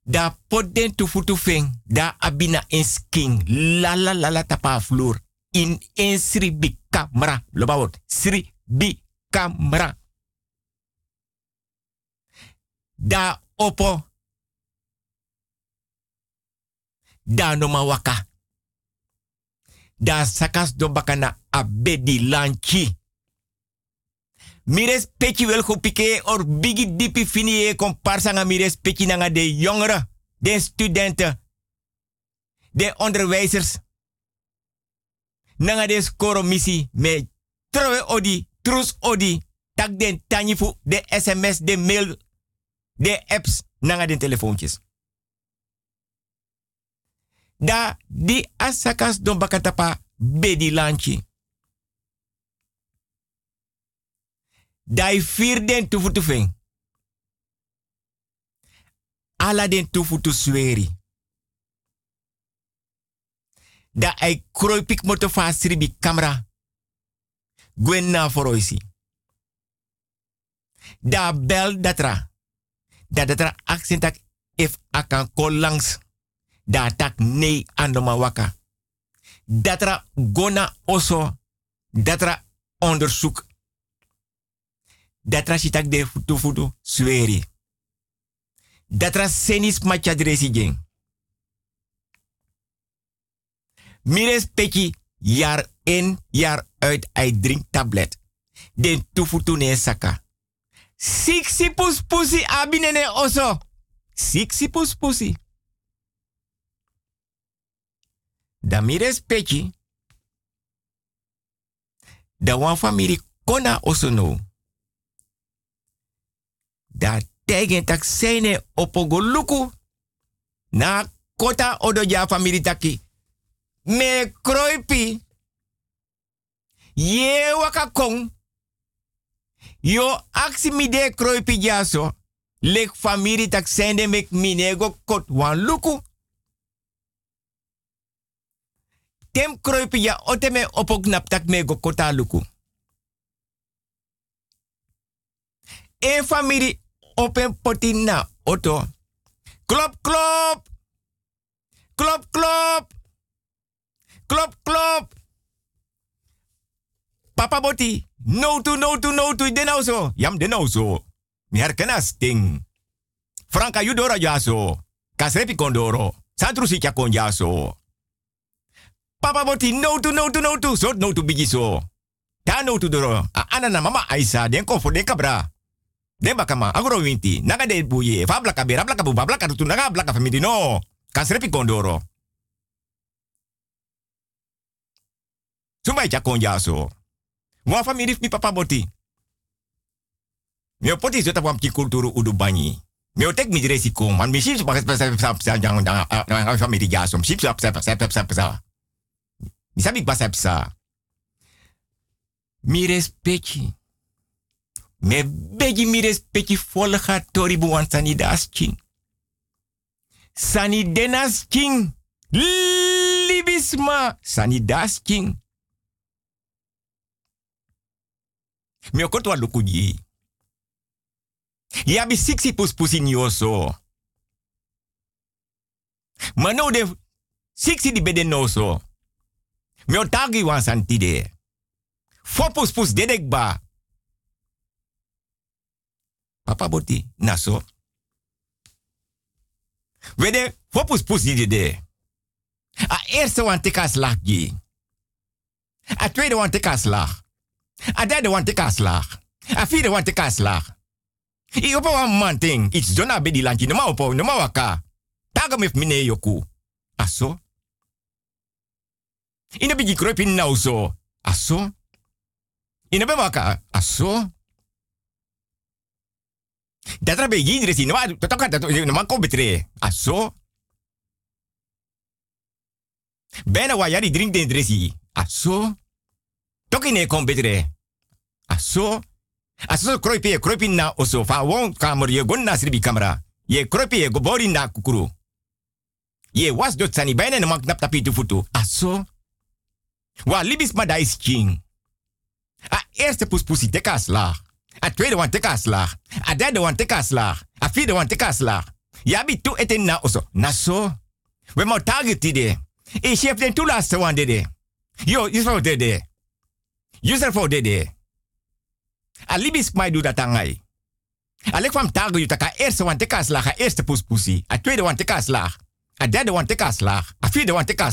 [SPEAKER 4] Da pot den. Da abina en sking. La la la la tapa vloer. In en sri bi kamera. Loba. Sri bi kamera. Da opo. Da no ma waka. Da sakas do bakana abedi lanchi. Mires peki wel go or bigi dipi fini e komparsa nga mires peki nanga de jongeren, de studenten, de onderwijzers. Nanga de skoro missie me trowe odi, trus odi, tak den tanyifu, de sms, de mail, de apps, nanga den telefoontjes. Da di asakas don bakatapa bedi lanchi. Dai fir den tufu tufeng. Ala den tufu tu sweri. Da ai kroipik moto fa sribi camera. Gwen na foroisi. Da bel datra. Da datra accentak if akan ko langs. Da tak nee andoma waka. Datra gona oso. Datra onderzoek Datra sitak de futu futu sweri. Datra senis macha dresi jeng. Mires peki jaar in, jaar uit, hij drink tablet. Den tufutu ne saka. Siksi pus pusi abinene oso. Siksi pus pusi. Da mires peki. Da wan family kona oso no. Da tegen tak sene opogoluku. Na kota odo ja family taki. Me kroipi. Ye waka kong. Yo aksi mi de kroipi jaso. Lek family tak mek minego kot wan luku. Tem kroipi ja oteme opok nap tak me go kota luku. E family open potina auto. Klop, klop. Klop, klop. Klop, klop. Papa boti. No to, no to, no to. Den nou zo. Jam den nou zo. Mi herkenas ting. Franka yudora jaso. Kasrepi kondoro. Santru si kon jaso. Papa boti no to, no to, no to. So no to bigi so. Ta no to doro. A anana mama Aisa. Den voor den kabra. Den bakama, agro winti. Naga de buye. Fa blaka bera, blaka buba, blaka rutu, naga blaka famidi no. Kasrepi kondoro. Sumbai cha konja so. Mwa famidi mi papa boti. Mio poti zota wam ki kulturu udu banyi. Mio tek mi diresi kom. Man mi sip sa pa sa sa sa jang jang famidi jasom. Sip sa sa sa sa sa sa. Mi sabi ba sa. Mi respecti. Me begi mi respecti volga tori buwan sani das king. Sani denas king. Libisma. Sani das king. Mi okot wa lukuji. Ya bi siksi pus pusi nyoso. Mano de siksi di beden no so. Mi otagi wan santide. Fopus pus dedek ba. Papa boti, naso. Wede, fopus pus de. A eerste wan tika slag. A tweede wan tika slag. A derde wan tika slag. A vierde wan tika slag. I opo wan man ting. Iets dona be di lanchi. Noma opo, noma waka. Taga mef mine yoku. Aso. Ina bigi kroipi nou so. Aso. Ina be waka. Aso. Datra be gidre si. Noma, totoka, noma ko betre. Aso. Bijna wa yari drink den dresi. Aso. Toki ne kom betre. Aso. Aso kroipi e kroipi na oso. Fa won kamer ye gon na sribi kamera. Ye kroipi e gobori na kukuru. Ye was dot sani bijna na mak nap tapi tu futu. Aso. Wa libis ma da is king. A eerste puspusi teka. A tweede wan teka. A derde wan teka slag. A vierde wan teka slag. Ya bi tu eten na oso. Na so. We mau target ide. E chef den tu laatste wan dede. Yo, voor dede. User voor dede. A libis mai du dat angai. A lek van tago yu taka eerste wan teka slag. A eerste puspusi. A tweede wan teka slag. A derde wan teka. A vierde wan teka.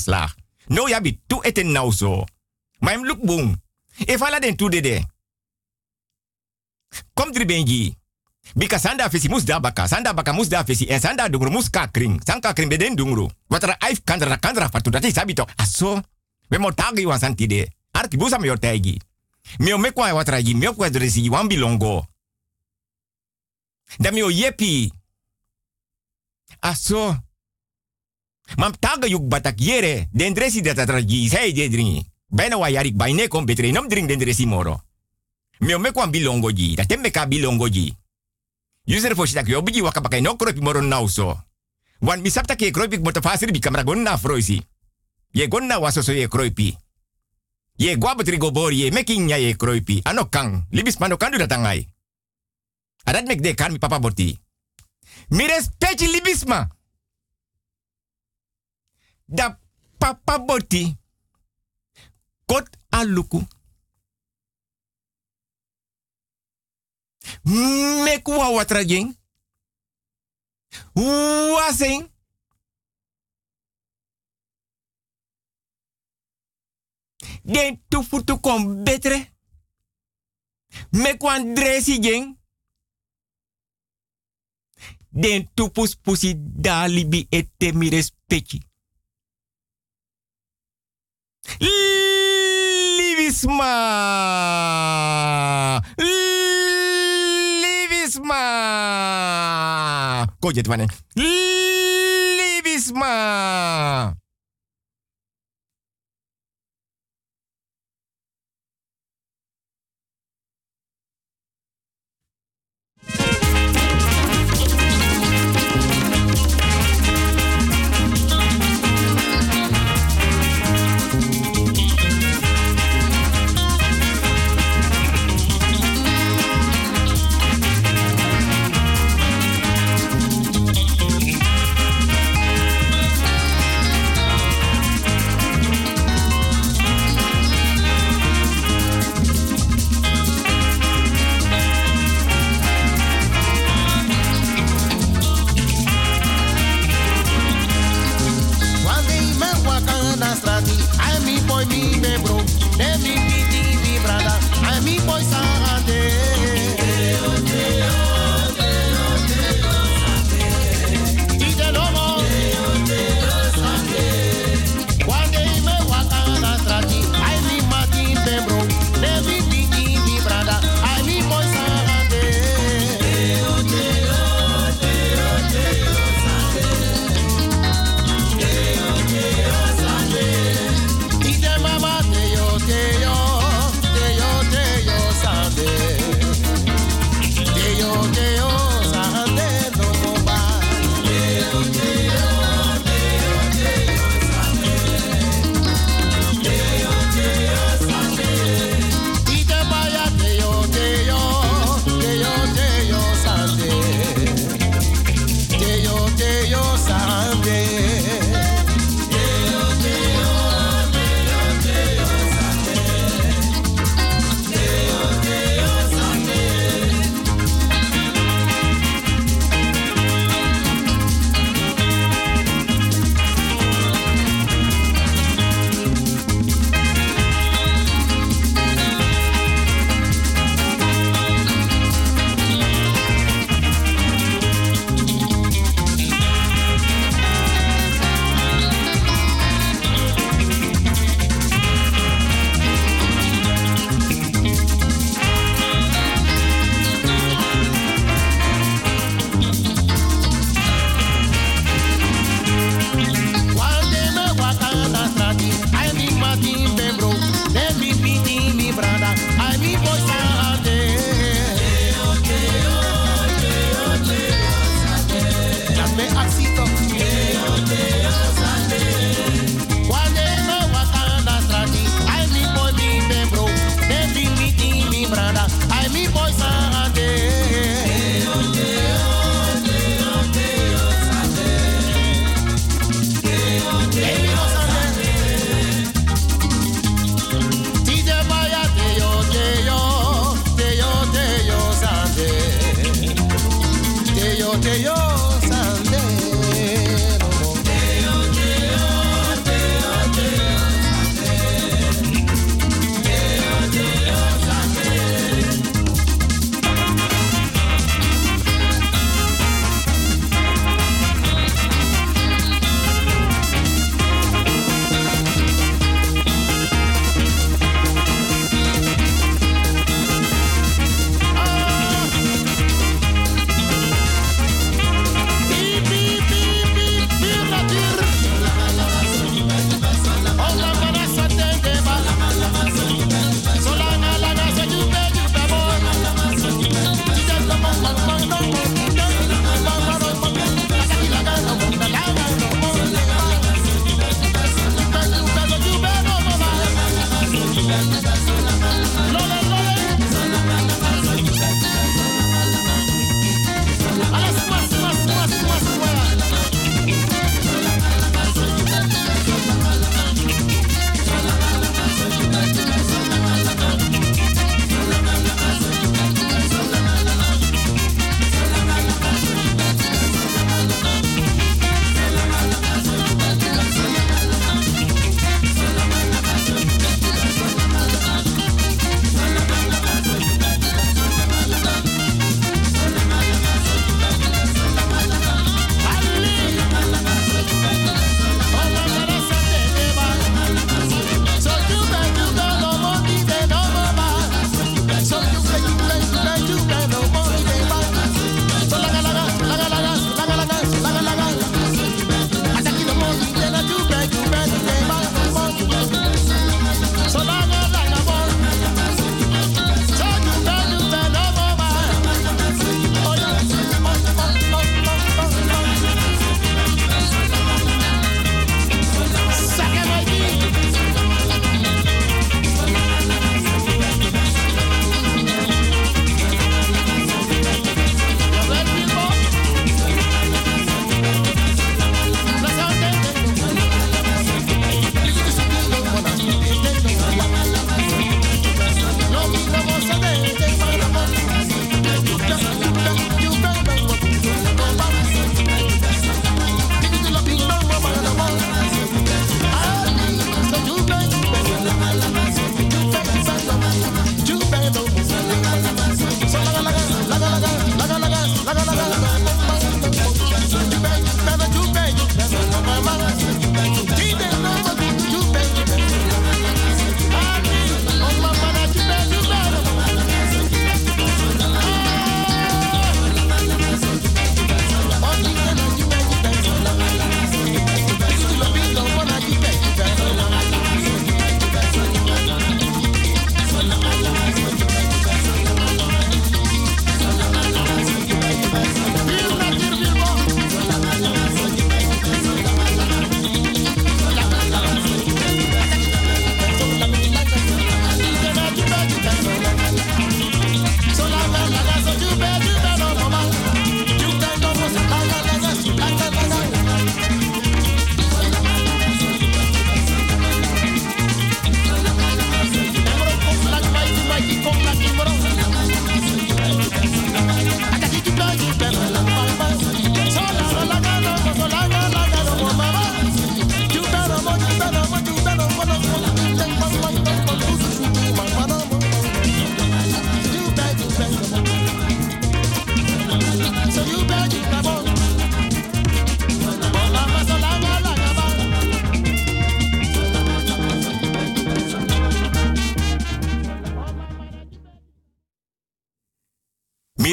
[SPEAKER 4] No ya bi tu eten nou zo. Maar hem look boom. E fala den tu dede. Kom dri benji. Bika sanda fesi mus da baka. Sanda baka mus da fesi. En sanda dungru mus kakring. San kakring beden dungru. Watra aif kandra kandra fatu. Dat is sabito. Aso. We mo tagi wan santide. Arti busa me yortegi. Mio mekwa watra yi. Mio kwa dresi wan bilongo. Da yepi. Aso. Mam taga yuk batak yere. Den dat atragi. Sei de dringi. Bijna wa yarik kom betre. Drink den dresi moro. Mio mekwa bilongo ji. Dat tem meka bilongo no kropi moro nauso. Wan misapta ke kropi fasiri bi gonna froisi. Ye gonna waso so ye kropi. Ye gwa betri gobori ye making nya ye kropi. Ano kang. Kandu datangai. Adat mek de kan mi papa boti. Mi respecti libisma. Da papa boti. Kot aluku. Mekuwa watraging. Wasing. Den tu futu kom betre. Mekwan dresi jeng. Den tu pus pusi dalibi ete mi. Livisma! Livisma! Kojet wane. Livisma!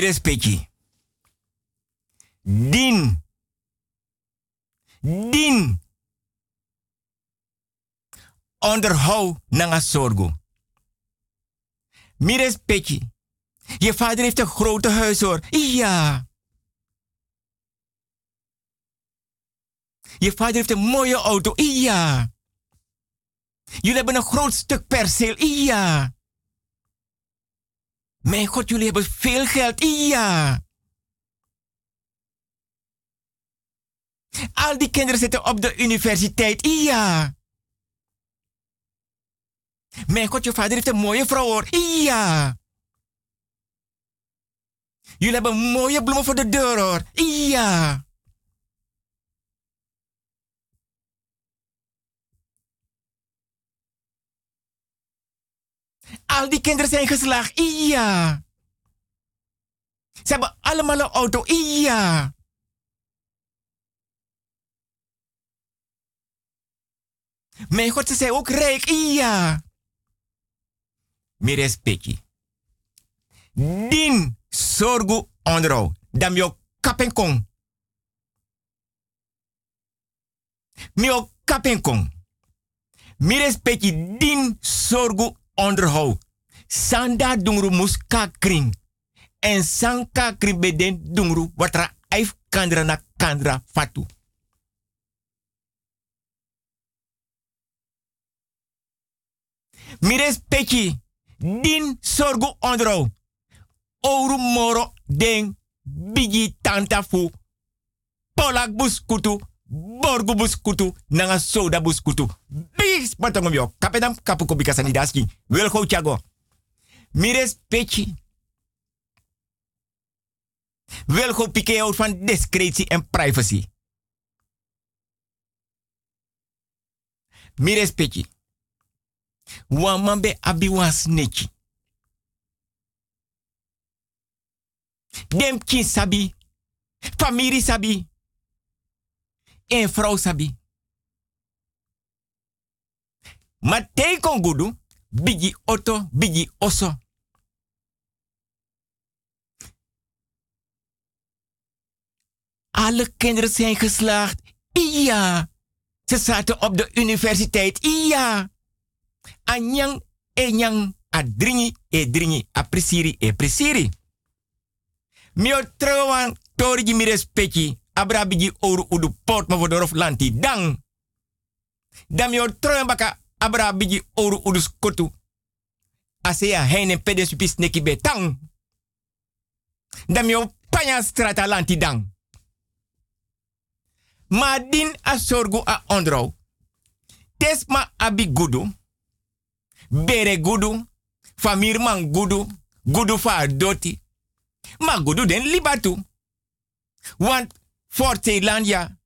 [SPEAKER 4] Respecti. Din. Din. Onderhoud nanga sorgo. Mi respecti. Je vader heeft een grote huis hoor. Ja. Je vader heeft een mooie auto. Ja. Jullie hebben een groot stuk perceel. Ja. Mijn god, jullie hebben veel geld. Ja. Al die kinderen zitten op de universiteit. Ja. Mijn god, je vader heeft een mooie vrouw hoor. Ja. Jullie hebben mooie bloemen voor de deur hoor. Ja. Al die kinderen zijn geslaagd. Ja. Ze hebben allemaal een auto. Ja. Mijn god, ze zijn ook rijk. Ja. Meer respectie. Din sorgu ondro. Dam yo kapen kong. Mio kapen kong. Mi respecti din sorgu onderhoud. Sanda dungru muska kring. En sanka kring beden dungru watra aif kandra na kandra fatu. Mi respecti din sorgu ondro. Ouro moro den bigi tanta fu. Polak buskutu, borgu buskutu, nanga soda buskutu. Bis patongom yo, kapedam kapuko bikasani daski. Wil go chago. Mi respecti. Wil go pike van discretie en privacy. Mi respecti. Wan be abi. Dem kin sabi. Familie sabi. En vrouw sabi. Maar kon gudu, bigi oto, bigi oso. Alle kinderen zijn geslaagd. Ja. Ze zaten op de universiteit. Ja. Anyang, enyang, adringi, edringi, aprisiri, eprisiri. Mio trouwan, torigi mi respecti. Abra bigi oru udu port ma vodorof lanti. Dan mio trouwan baka abra bigi oru udu skotu. Asea heine pedes pis neki betang. Dan mio panya strata lanti dang. Ma din a sorgu a ondro. Tesma abi gudu. Bere gudu. Famir man gudu. Gudu fa doti. Ma gudu den libatu. Want for Thailandia.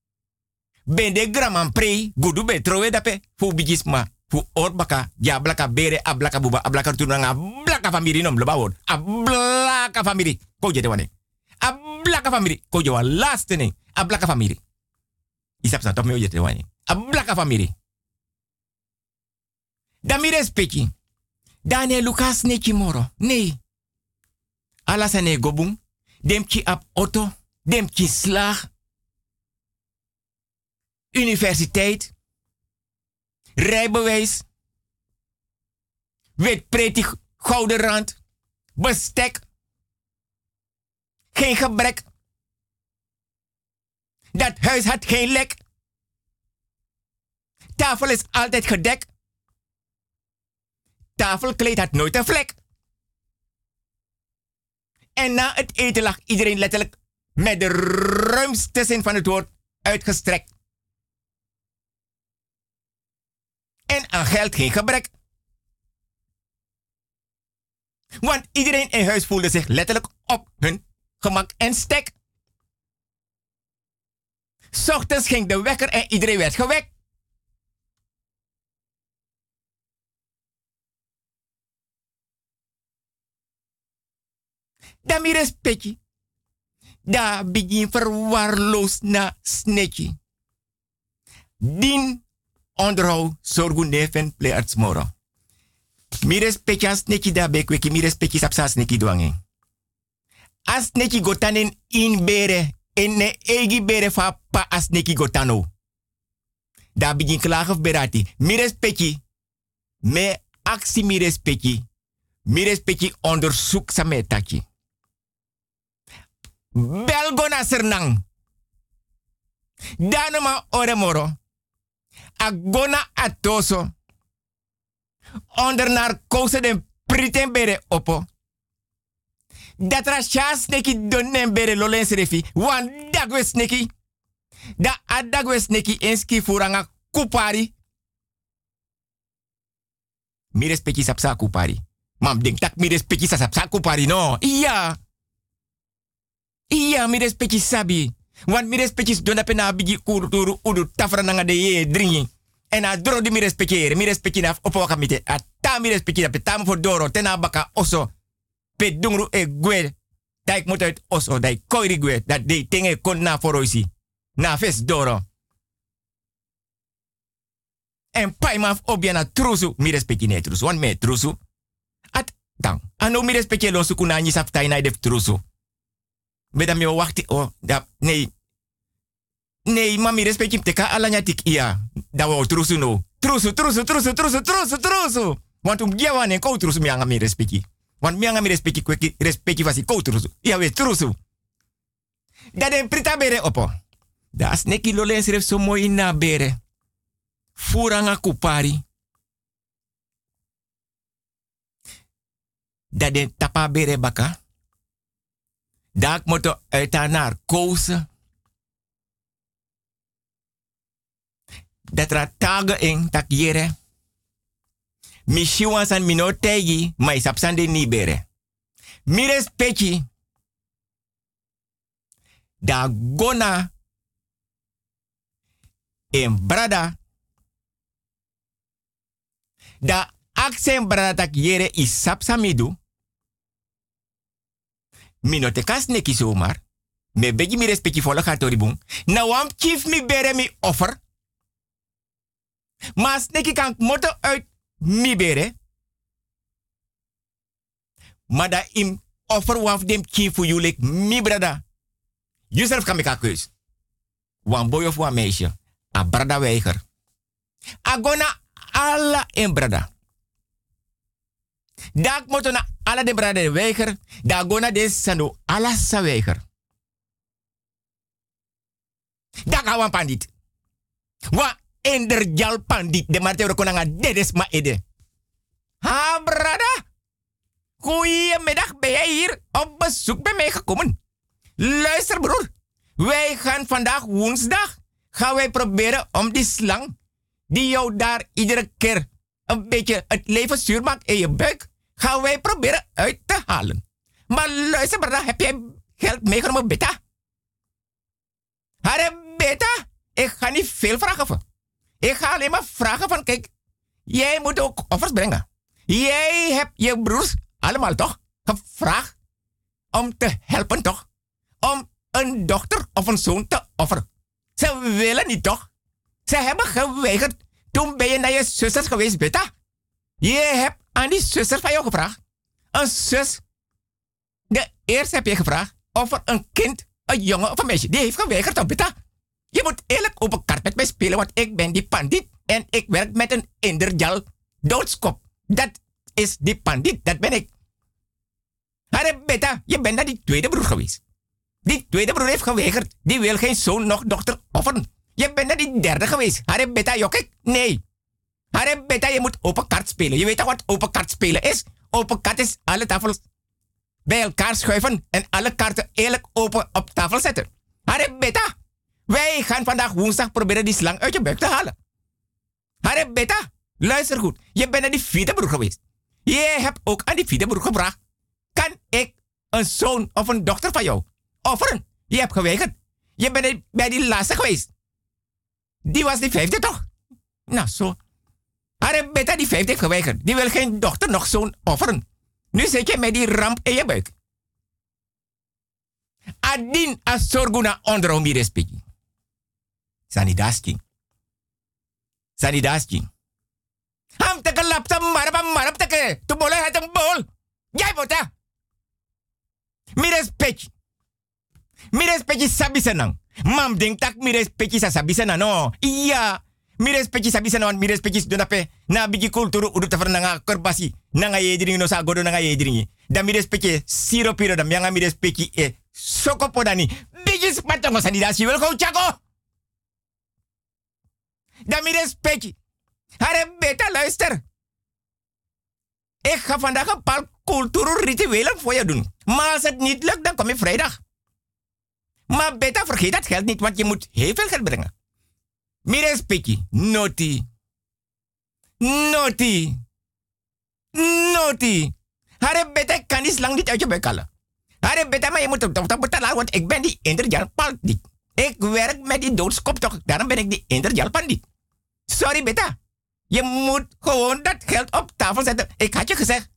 [SPEAKER 4] Ben de graman pre. Gudu dape. Fu bigisma. Fu orbaka. Ja blaka bere. A blaka buba. A blaka famiri nom. A blaka famiri. Ko jete wane. A blaka famiri. Ko jowa laste ne. A blaka famiri. Isap sa top me jete wane. A blaka famiri. Dan mi respecti. Dane Lucas neki moro. Nee. Ala sane gobung. Dem ki ap auto. Dem ki slag. Universiteit. Rijbewijs. Wit pretig gouden rand. Bestek. Geen gebrek. Dat huis had geen lek. Tafel is altijd gedekt. Tafelkleed had nooit een vlek. En na het eten lag iedereen letterlijk met de ruimste zin van het woord uitgestrekt. En aan geld geen gebrek. Want iedereen in huis voelde zich letterlijk op hun gemak en stek. Ochtends ging de wekker en iedereen werd gewekt. Dan mi respecti. Da begin verwaarloos na snetje. Din onderhoud zorgu neven plearts moro. Mi respecti as snetje da bekweki mi respecti sapsa sneki dwange. As sneki gotanen in bere en ne egi bere fa pa as sneki gotano. Da begin klagen berati. Mi respecti. Me actie mi respecti. Mi respecti onderzoek sa metaki. Belgona sernang. Danoma oremoro. Agona atoso. Onder narcose den priten bere opo. Datra chas neki donnen bere lolen serefi. Wan dagwe sneki. Da adagwes neki enski furanga kupari. Mi respecti sapsa kupari. Mam denk tak mi sapsa kupari no. Iya. Iya mi sabi. Want mi respecti dona pena bigi kurturu udu tafra nanga de ye dringi. En a dro di mi respecteren. Mi respecti na opo wakamite. A ta mi respecti na petam for doro. Tena baka oso. Pe dungru e gwe. Ik moet uit oso. Koiri gwe. Dat de tinge kon na foroisi. Na ves doro. En pai maf obia na trusu. Mi respecti ne trusu. Want me trusu. At dan. Ano mi respecti lo suku na nyi saptai na def trusu. Beda mi wakti. Oh, da, nee. Nee, mami respecti teka alanya tik iya. Da wo trusu no. Trusu, trusu, trusu, trusu, trusu, trusu. Want um gia wane ko trusu mi anga mi respecti. Want mi anga mi respecti kweki respecti vasi ko trusu. Iya we trusu. Da den prita bere opo. Da as neki lo len sref so mooi na bere. Furanga kupari. Da den tapa bere baka. Da ik moet uit naar kozen. Dat ra taga in tak yere. Mi shiwan san mi no tegi, ma isap san de ni bere. Mi respecti. Da gona. En brada. Da aksen brada tak yere isap samidu. Mi no te kas neki zomaar. Me begi mi respecti volle gaat oribung. Na wam chief mi bere mi offer. Maar neki kan moto uit mi bere. Maar im offer waf dem chief voor jullie mi brada. Jezelf kan meka keus. Wan boy of wan meisje. A brada weiger. Agona alla in brada. Dak moto na ala de brada weiger. Da gona de sando ala sa weiger. Dak awan pandit. Wa ender jal pandit de marte konanga dedes ma ede. Ha brada. Goedemiddag, ben jij hier op bezoek bij mij gekomen? Luister broer, wij gaan vandaag woensdag, gaan wij proberen om die slang, die jou daar iedere keer een beetje het leven zuur maakt in je buik, gaan wij proberen uit te halen. Maar luister brada, heb jij geld meegenomen beta? Hare beta, ik ga niet veel vragen van. Ik ga alleen maar vragen van, kijk, jij moet ook offers brengen. Jij hebt je broers allemaal toch gevraagd om te helpen toch? Om een dochter of een zoon te offeren. Ze willen niet toch? Ze hebben geweigerd. Toen ben je naar je zusters geweest, beta. Je hebt aan die zusters van jou gevraagd. Een zus. De eerste heb je gevraagd of er een kind, een jongen of een meisje. Die heeft geweigerd, beta? Je moet eerlijk op een kaart met mij spelen, want ik ben die pandit. En ik werk met een inderjal doodskop. Dat is die pandit, dat ben ik. Hare beta, je bent naar die tweede broer geweest. Die tweede broer heeft geweigerd. Die wil geen zoon nog dochter offeren. Je bent naar die derde geweest. Hare beta, jokkek? Nee. Hare beta, je moet open kaart spelen. Je weet toch wat open kaart spelen is? Open kaart is alle tafels bij elkaar schuiven en alle kaarten eerlijk open op tafel zetten. Hare beta, wij gaan vandaag woensdag proberen die slang uit je buik te halen. Hare beta, luister goed. Je bent naar die vierde broer geweest. Je hebt ook aan die vierde broer gevraagd. Kan ik een zoon of een dochter van jou offeren? Je hebt geweigerd. Je bent bij die laatste geweest. Die was die vijfde toch? Nou, zo. Hare beta die vijfde heeft geweigerd. Die wil geen dochter nog zoon offeren. Nu zit je met die ramp in je buik. Adin asorguna ondro mi respecti. Sani dasking. Sani dasking. Ham teke lapta marap marap teke. Tu boleh het een bol. Jij bota. Mi respecti. Mi respecti sabi senang. Mam ding tak mi respecti sa sabi senang no. Iya. Mi respecti sabi senang mi respecti donape. Na bigi kulturu udu tafer nanga kerbasi. Nanga yedringi no sa godo nanga yedringi. Da mi respecti siro piro da mianga mi respecti e soko podani. Bigi spatongo sanidasi wel go chako. Da mi. Hare beta luister. Ik ga vandaag een paar cultuur rituelen voor je doen. Maar als het niet lukt, dan kom je vrijdag. Maar beta, vergeet dat geld niet, want je moet heel veel geld brengen. Mire speki, noti. Noti. Noti. Hare beta kan niet lang niet uit je bek halen. Hare beta, maar je moet het betalen, want ik ben die interjaal niet. Ik werk met die doodskop toch, daarom ben ik die interjaal niet. Sorry beta. Je moet gewoon dat geld op tafel zetten. Ik had je gezegd,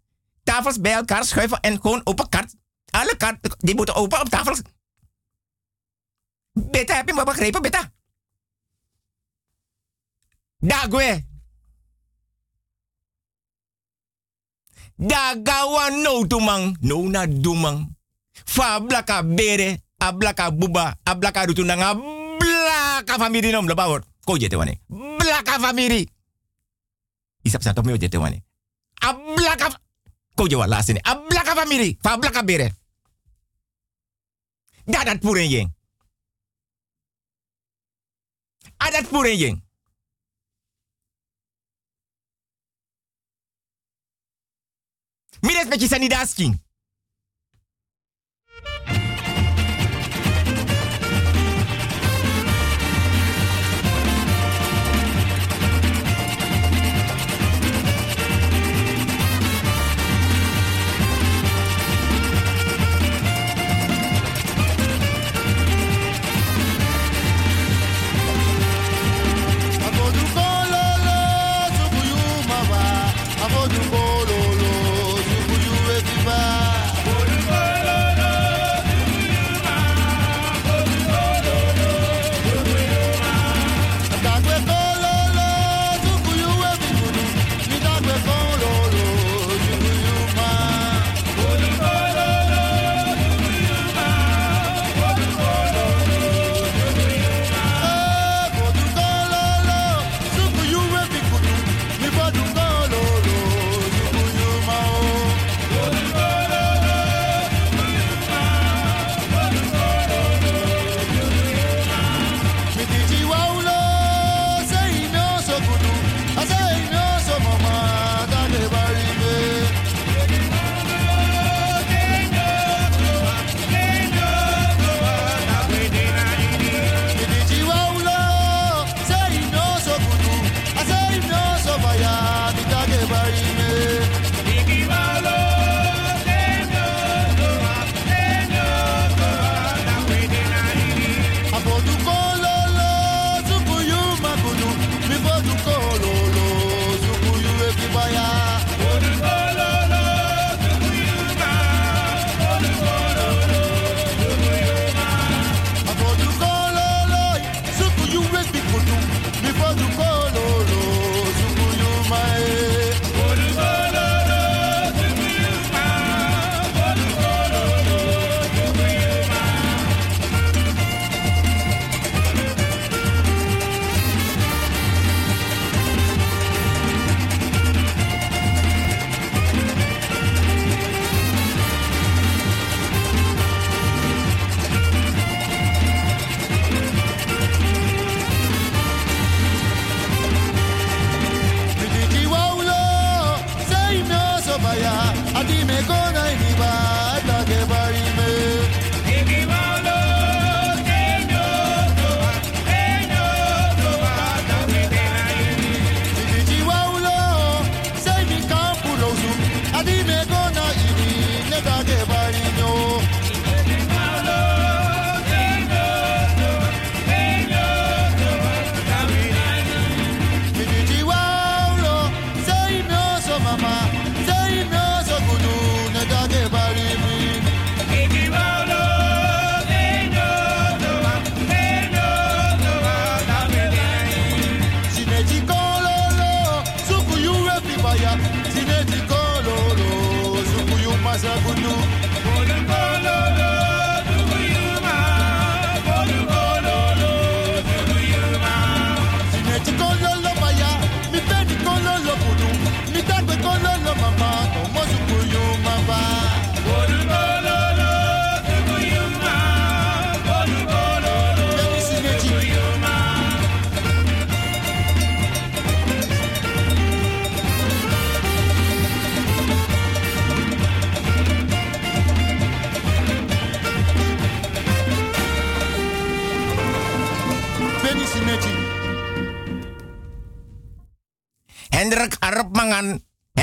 [SPEAKER 4] tafels bij elkaar schuiven en gewoon open kaart. Alle kaarten, die moeten open op tafel. Beta, heb je me begrepen, beta? Dagwe. Dagawa no tumang, no na dumang. Fa blaka bere, a blaka buba, a blaka rutunanga, blaka famiri nom lebawot. Ko jete wane. Blaka famiri. Isap sa top me jete wane. A blaka Ko je wat ni. A blaka famiri, fa blaka bere. Da dat puren yeng. A dat puren yeng. Mires met je.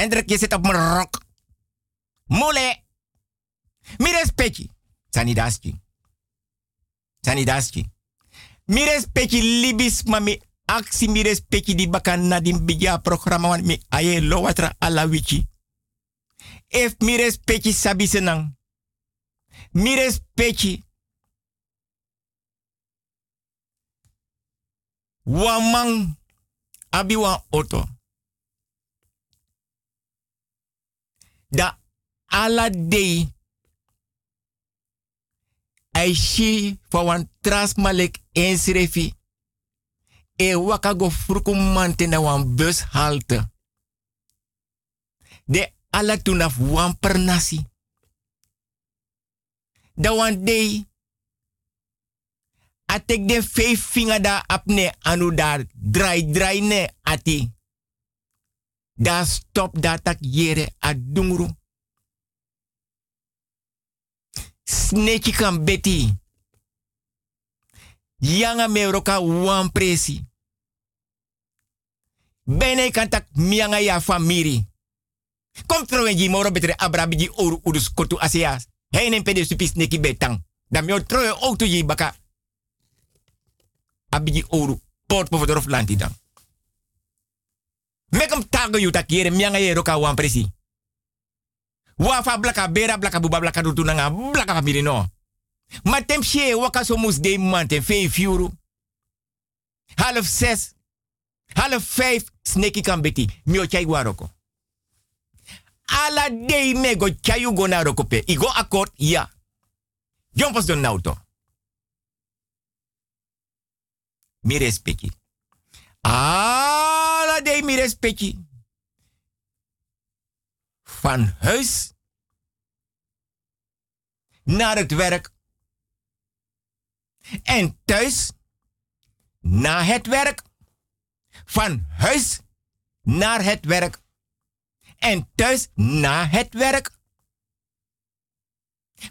[SPEAKER 4] Hendrik, je zit op mijn rok. Mole. Mi respecti. Sanidaski. Sanidaski. Mi respecti libis mami aksi mi respecti di bakan na di bija programma wan mi aye lo watra ala wichi. If mi respecti sabi senang. Wamang abi wan oto. Da ala day ai shi wan trasmalek ensrefi e waka go mante na wan bus halte. De ala tunaf wan per nasi. Da wan day a tek de vijf vinger da apne anu daar drai drai ne ati. Da stop da tak yere a dungru. Sneki kan beti. Yanga me roka wan presi. Bene kan tak mianga ya famiri. Kom trowen moro betre abrabiji oru udus kotu asias. Heinen pede supi sneki betang. Dan mi troye auto yi baka. Abiji oru port po fodorof lanti dan. Mekom tago yu tak yere mianga ye roka wan presi. Wafa blaka bera blaka buba blaka dutu blaka no. Maar tem she waka so mus de mante vijf euro. Half zes. Half vijf sneki kan beti. Mio chai waroko. Ala day me go chayu go na roko pe. Igo akkoord ja. Jompos don nauto. Mi respecti. Ala day mi respecti. Van huis naar het werk en thuis na het werk. Van huis naar het werk. En thuis na het werk.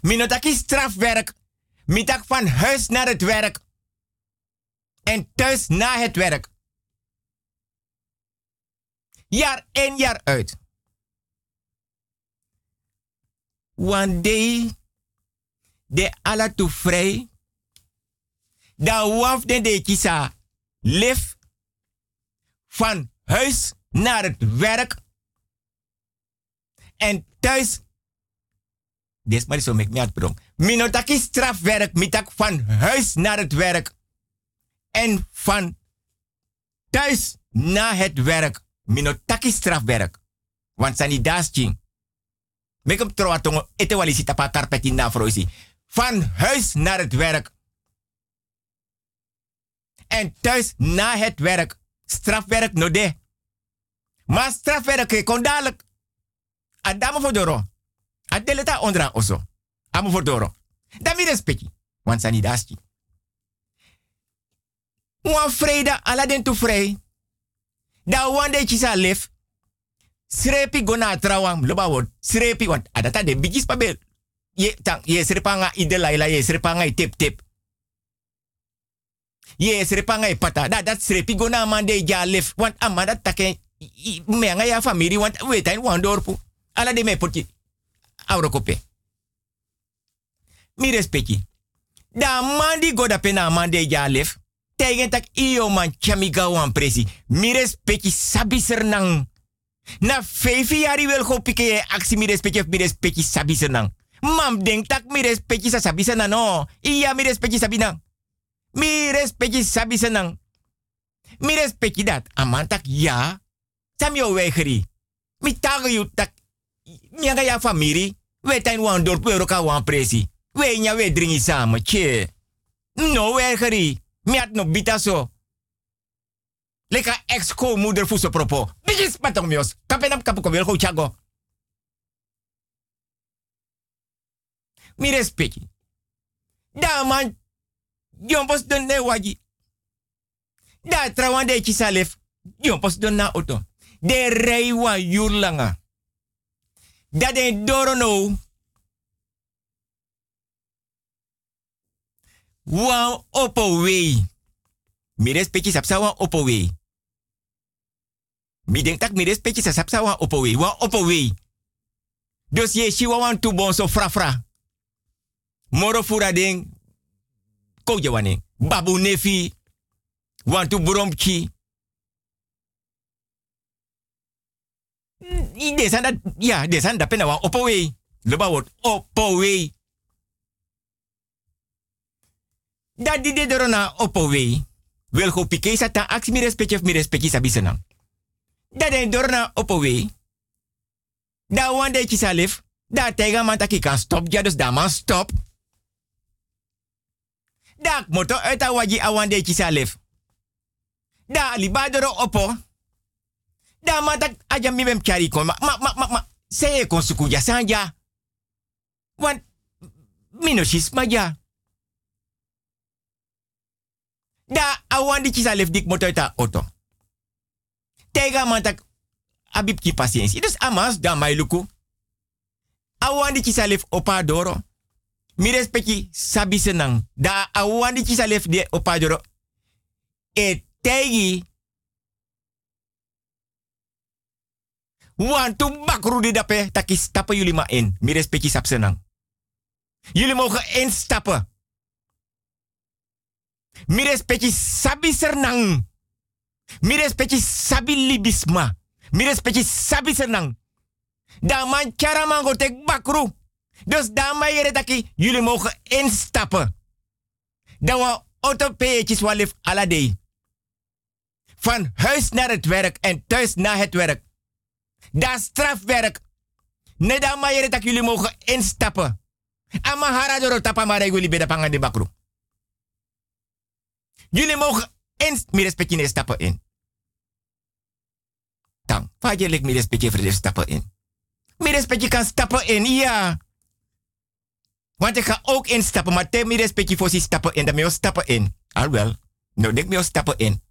[SPEAKER 4] Minotaki strafwerk. Mitak van huis naar het werk. En thuis na het werk. Jaar in jaar uit. One day, de ala tu vrij da waf de de kisa liv van huis naar het werk en thuis Des maar zo mek me uitbrong. Minotaki strafwerk mitak van huis naar het werk en van thuis naar het werk. Minotaki strafwerk. Want sani daasting. Mek hem trouwatongo ete walisi tapa karpeti na froisi. Van huis naar het werk en thuis na het werk. Strafwerk no de. Maar strafwerk kon dadelijk. Adamo voor doro. Adeleta ondra oso. Amo voor doro. Dan mi respecti. Want sani daski. Wan vrede ala den tu vrij. Da wan de chisa. Srepi gona trawam loba word. Srepi want adata de bigis pabel. Ye tang ye srepanga ide laila ye srepanga tip tip. Ye srepanga pata. Da dat srepi go na mande ja lef. Want amanda take menga ya famiri want we tain wan dorpu. Ala de me poti. Auro kope. Mi respecti. Da mandi go da pena mande ja lef. Tegen tak iyo man presi. Mi respecti sabi sernang. Na fevi yari wel go pike ye aksi mi respecti of mi respecti sabi sernang. Mam denk tak mi respecti sa sabi sernang no. Iya mi respecti sabi nang. Mi respecti sabi senang. Mi respecti dat. Amantak ja. Sam yo weigeri. Mi yu tak. Mi anga ya famiri. We tain wan dorp we roka wan presi. We nya we dringi samen. Tje. No weigeri. Mi at no bita so. Leka ex-co moeder fuso propo. Bigis patong mios. Kapenam kapu ko go chago. Mi. Da man Jompos don ne waji. Da trawan de chisalef. Jompos don na auto. De rei wa yurlanga. Da de doro no. Wan opo wei. Mi respecti sapsa wan opo wei. Mi denk tak mi respecti sa sapsa wan. Wan opowei. Dus je shi wan tu bon so fra fra. Moro fura ding. Koje. Babu nefi. Wan tu bromchi. Desan ja, desan dat pena wan opowei. Loba wordt opowei. Dat die de dorona opowei. Wil go pike sa ta aksi mi respecti of mi respecti. Dat den opowei. Da wan de chisalif. Da tega man kan stop. Ja, dus da man stop. Da moto uit a wagi a. Da alibadoro opo. Da man tak aja mi bem kari kon. Ma, ma, ma, ma, ma. Seye kon suku ja sanja. Wan, minoshis ma ja. Da awan di chisalif dik moto uit a auto. Tega man tak abib ki pasiensi. Dus amas da mai luku. Awan di chisalif opa doro. Mi respecti sabi senang. Da awan di chisalif de opa doro. E tegi. Wan tu bakru di dape taki stappen jullie maar in. Mi respecti sap senang. Jullie mogen instappen. Mi respecti sabi senang. Mi respecti sabi libisma. Mi respecti sabi senang. Da man man tek bakru. Dus da man yere taki jullie mogen instappen. Dan wa auto peetjes walif aladei. Van huis naar het werk en thuis naar het werk. Da strafwerk. Ne da man yere taki jullie mogen instappen. Ama hara doro tapa mara beda pangan bakru. Jullie mogen in, mi respecti ne stappen in. Dan, waar je lik mi respecti voor stappen in. Respecti kan stappen in, ja. Want ik ga ook instappen, maar te mi respecti voor si stappen in, dan mi stappen in. Al wel, nou dik mi stappen in.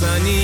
[SPEAKER 11] Wants a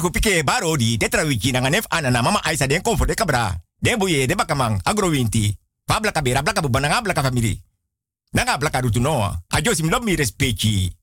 [SPEAKER 4] kupike baro di tetra wiki na nganef anana mama aisa den comfort de kabra. Den buye de bakamang agrowinti. Fa blaka bera blaka bubana nga blaka family. Nanga blaka rutu noa. Ajo sim lob mi respecti.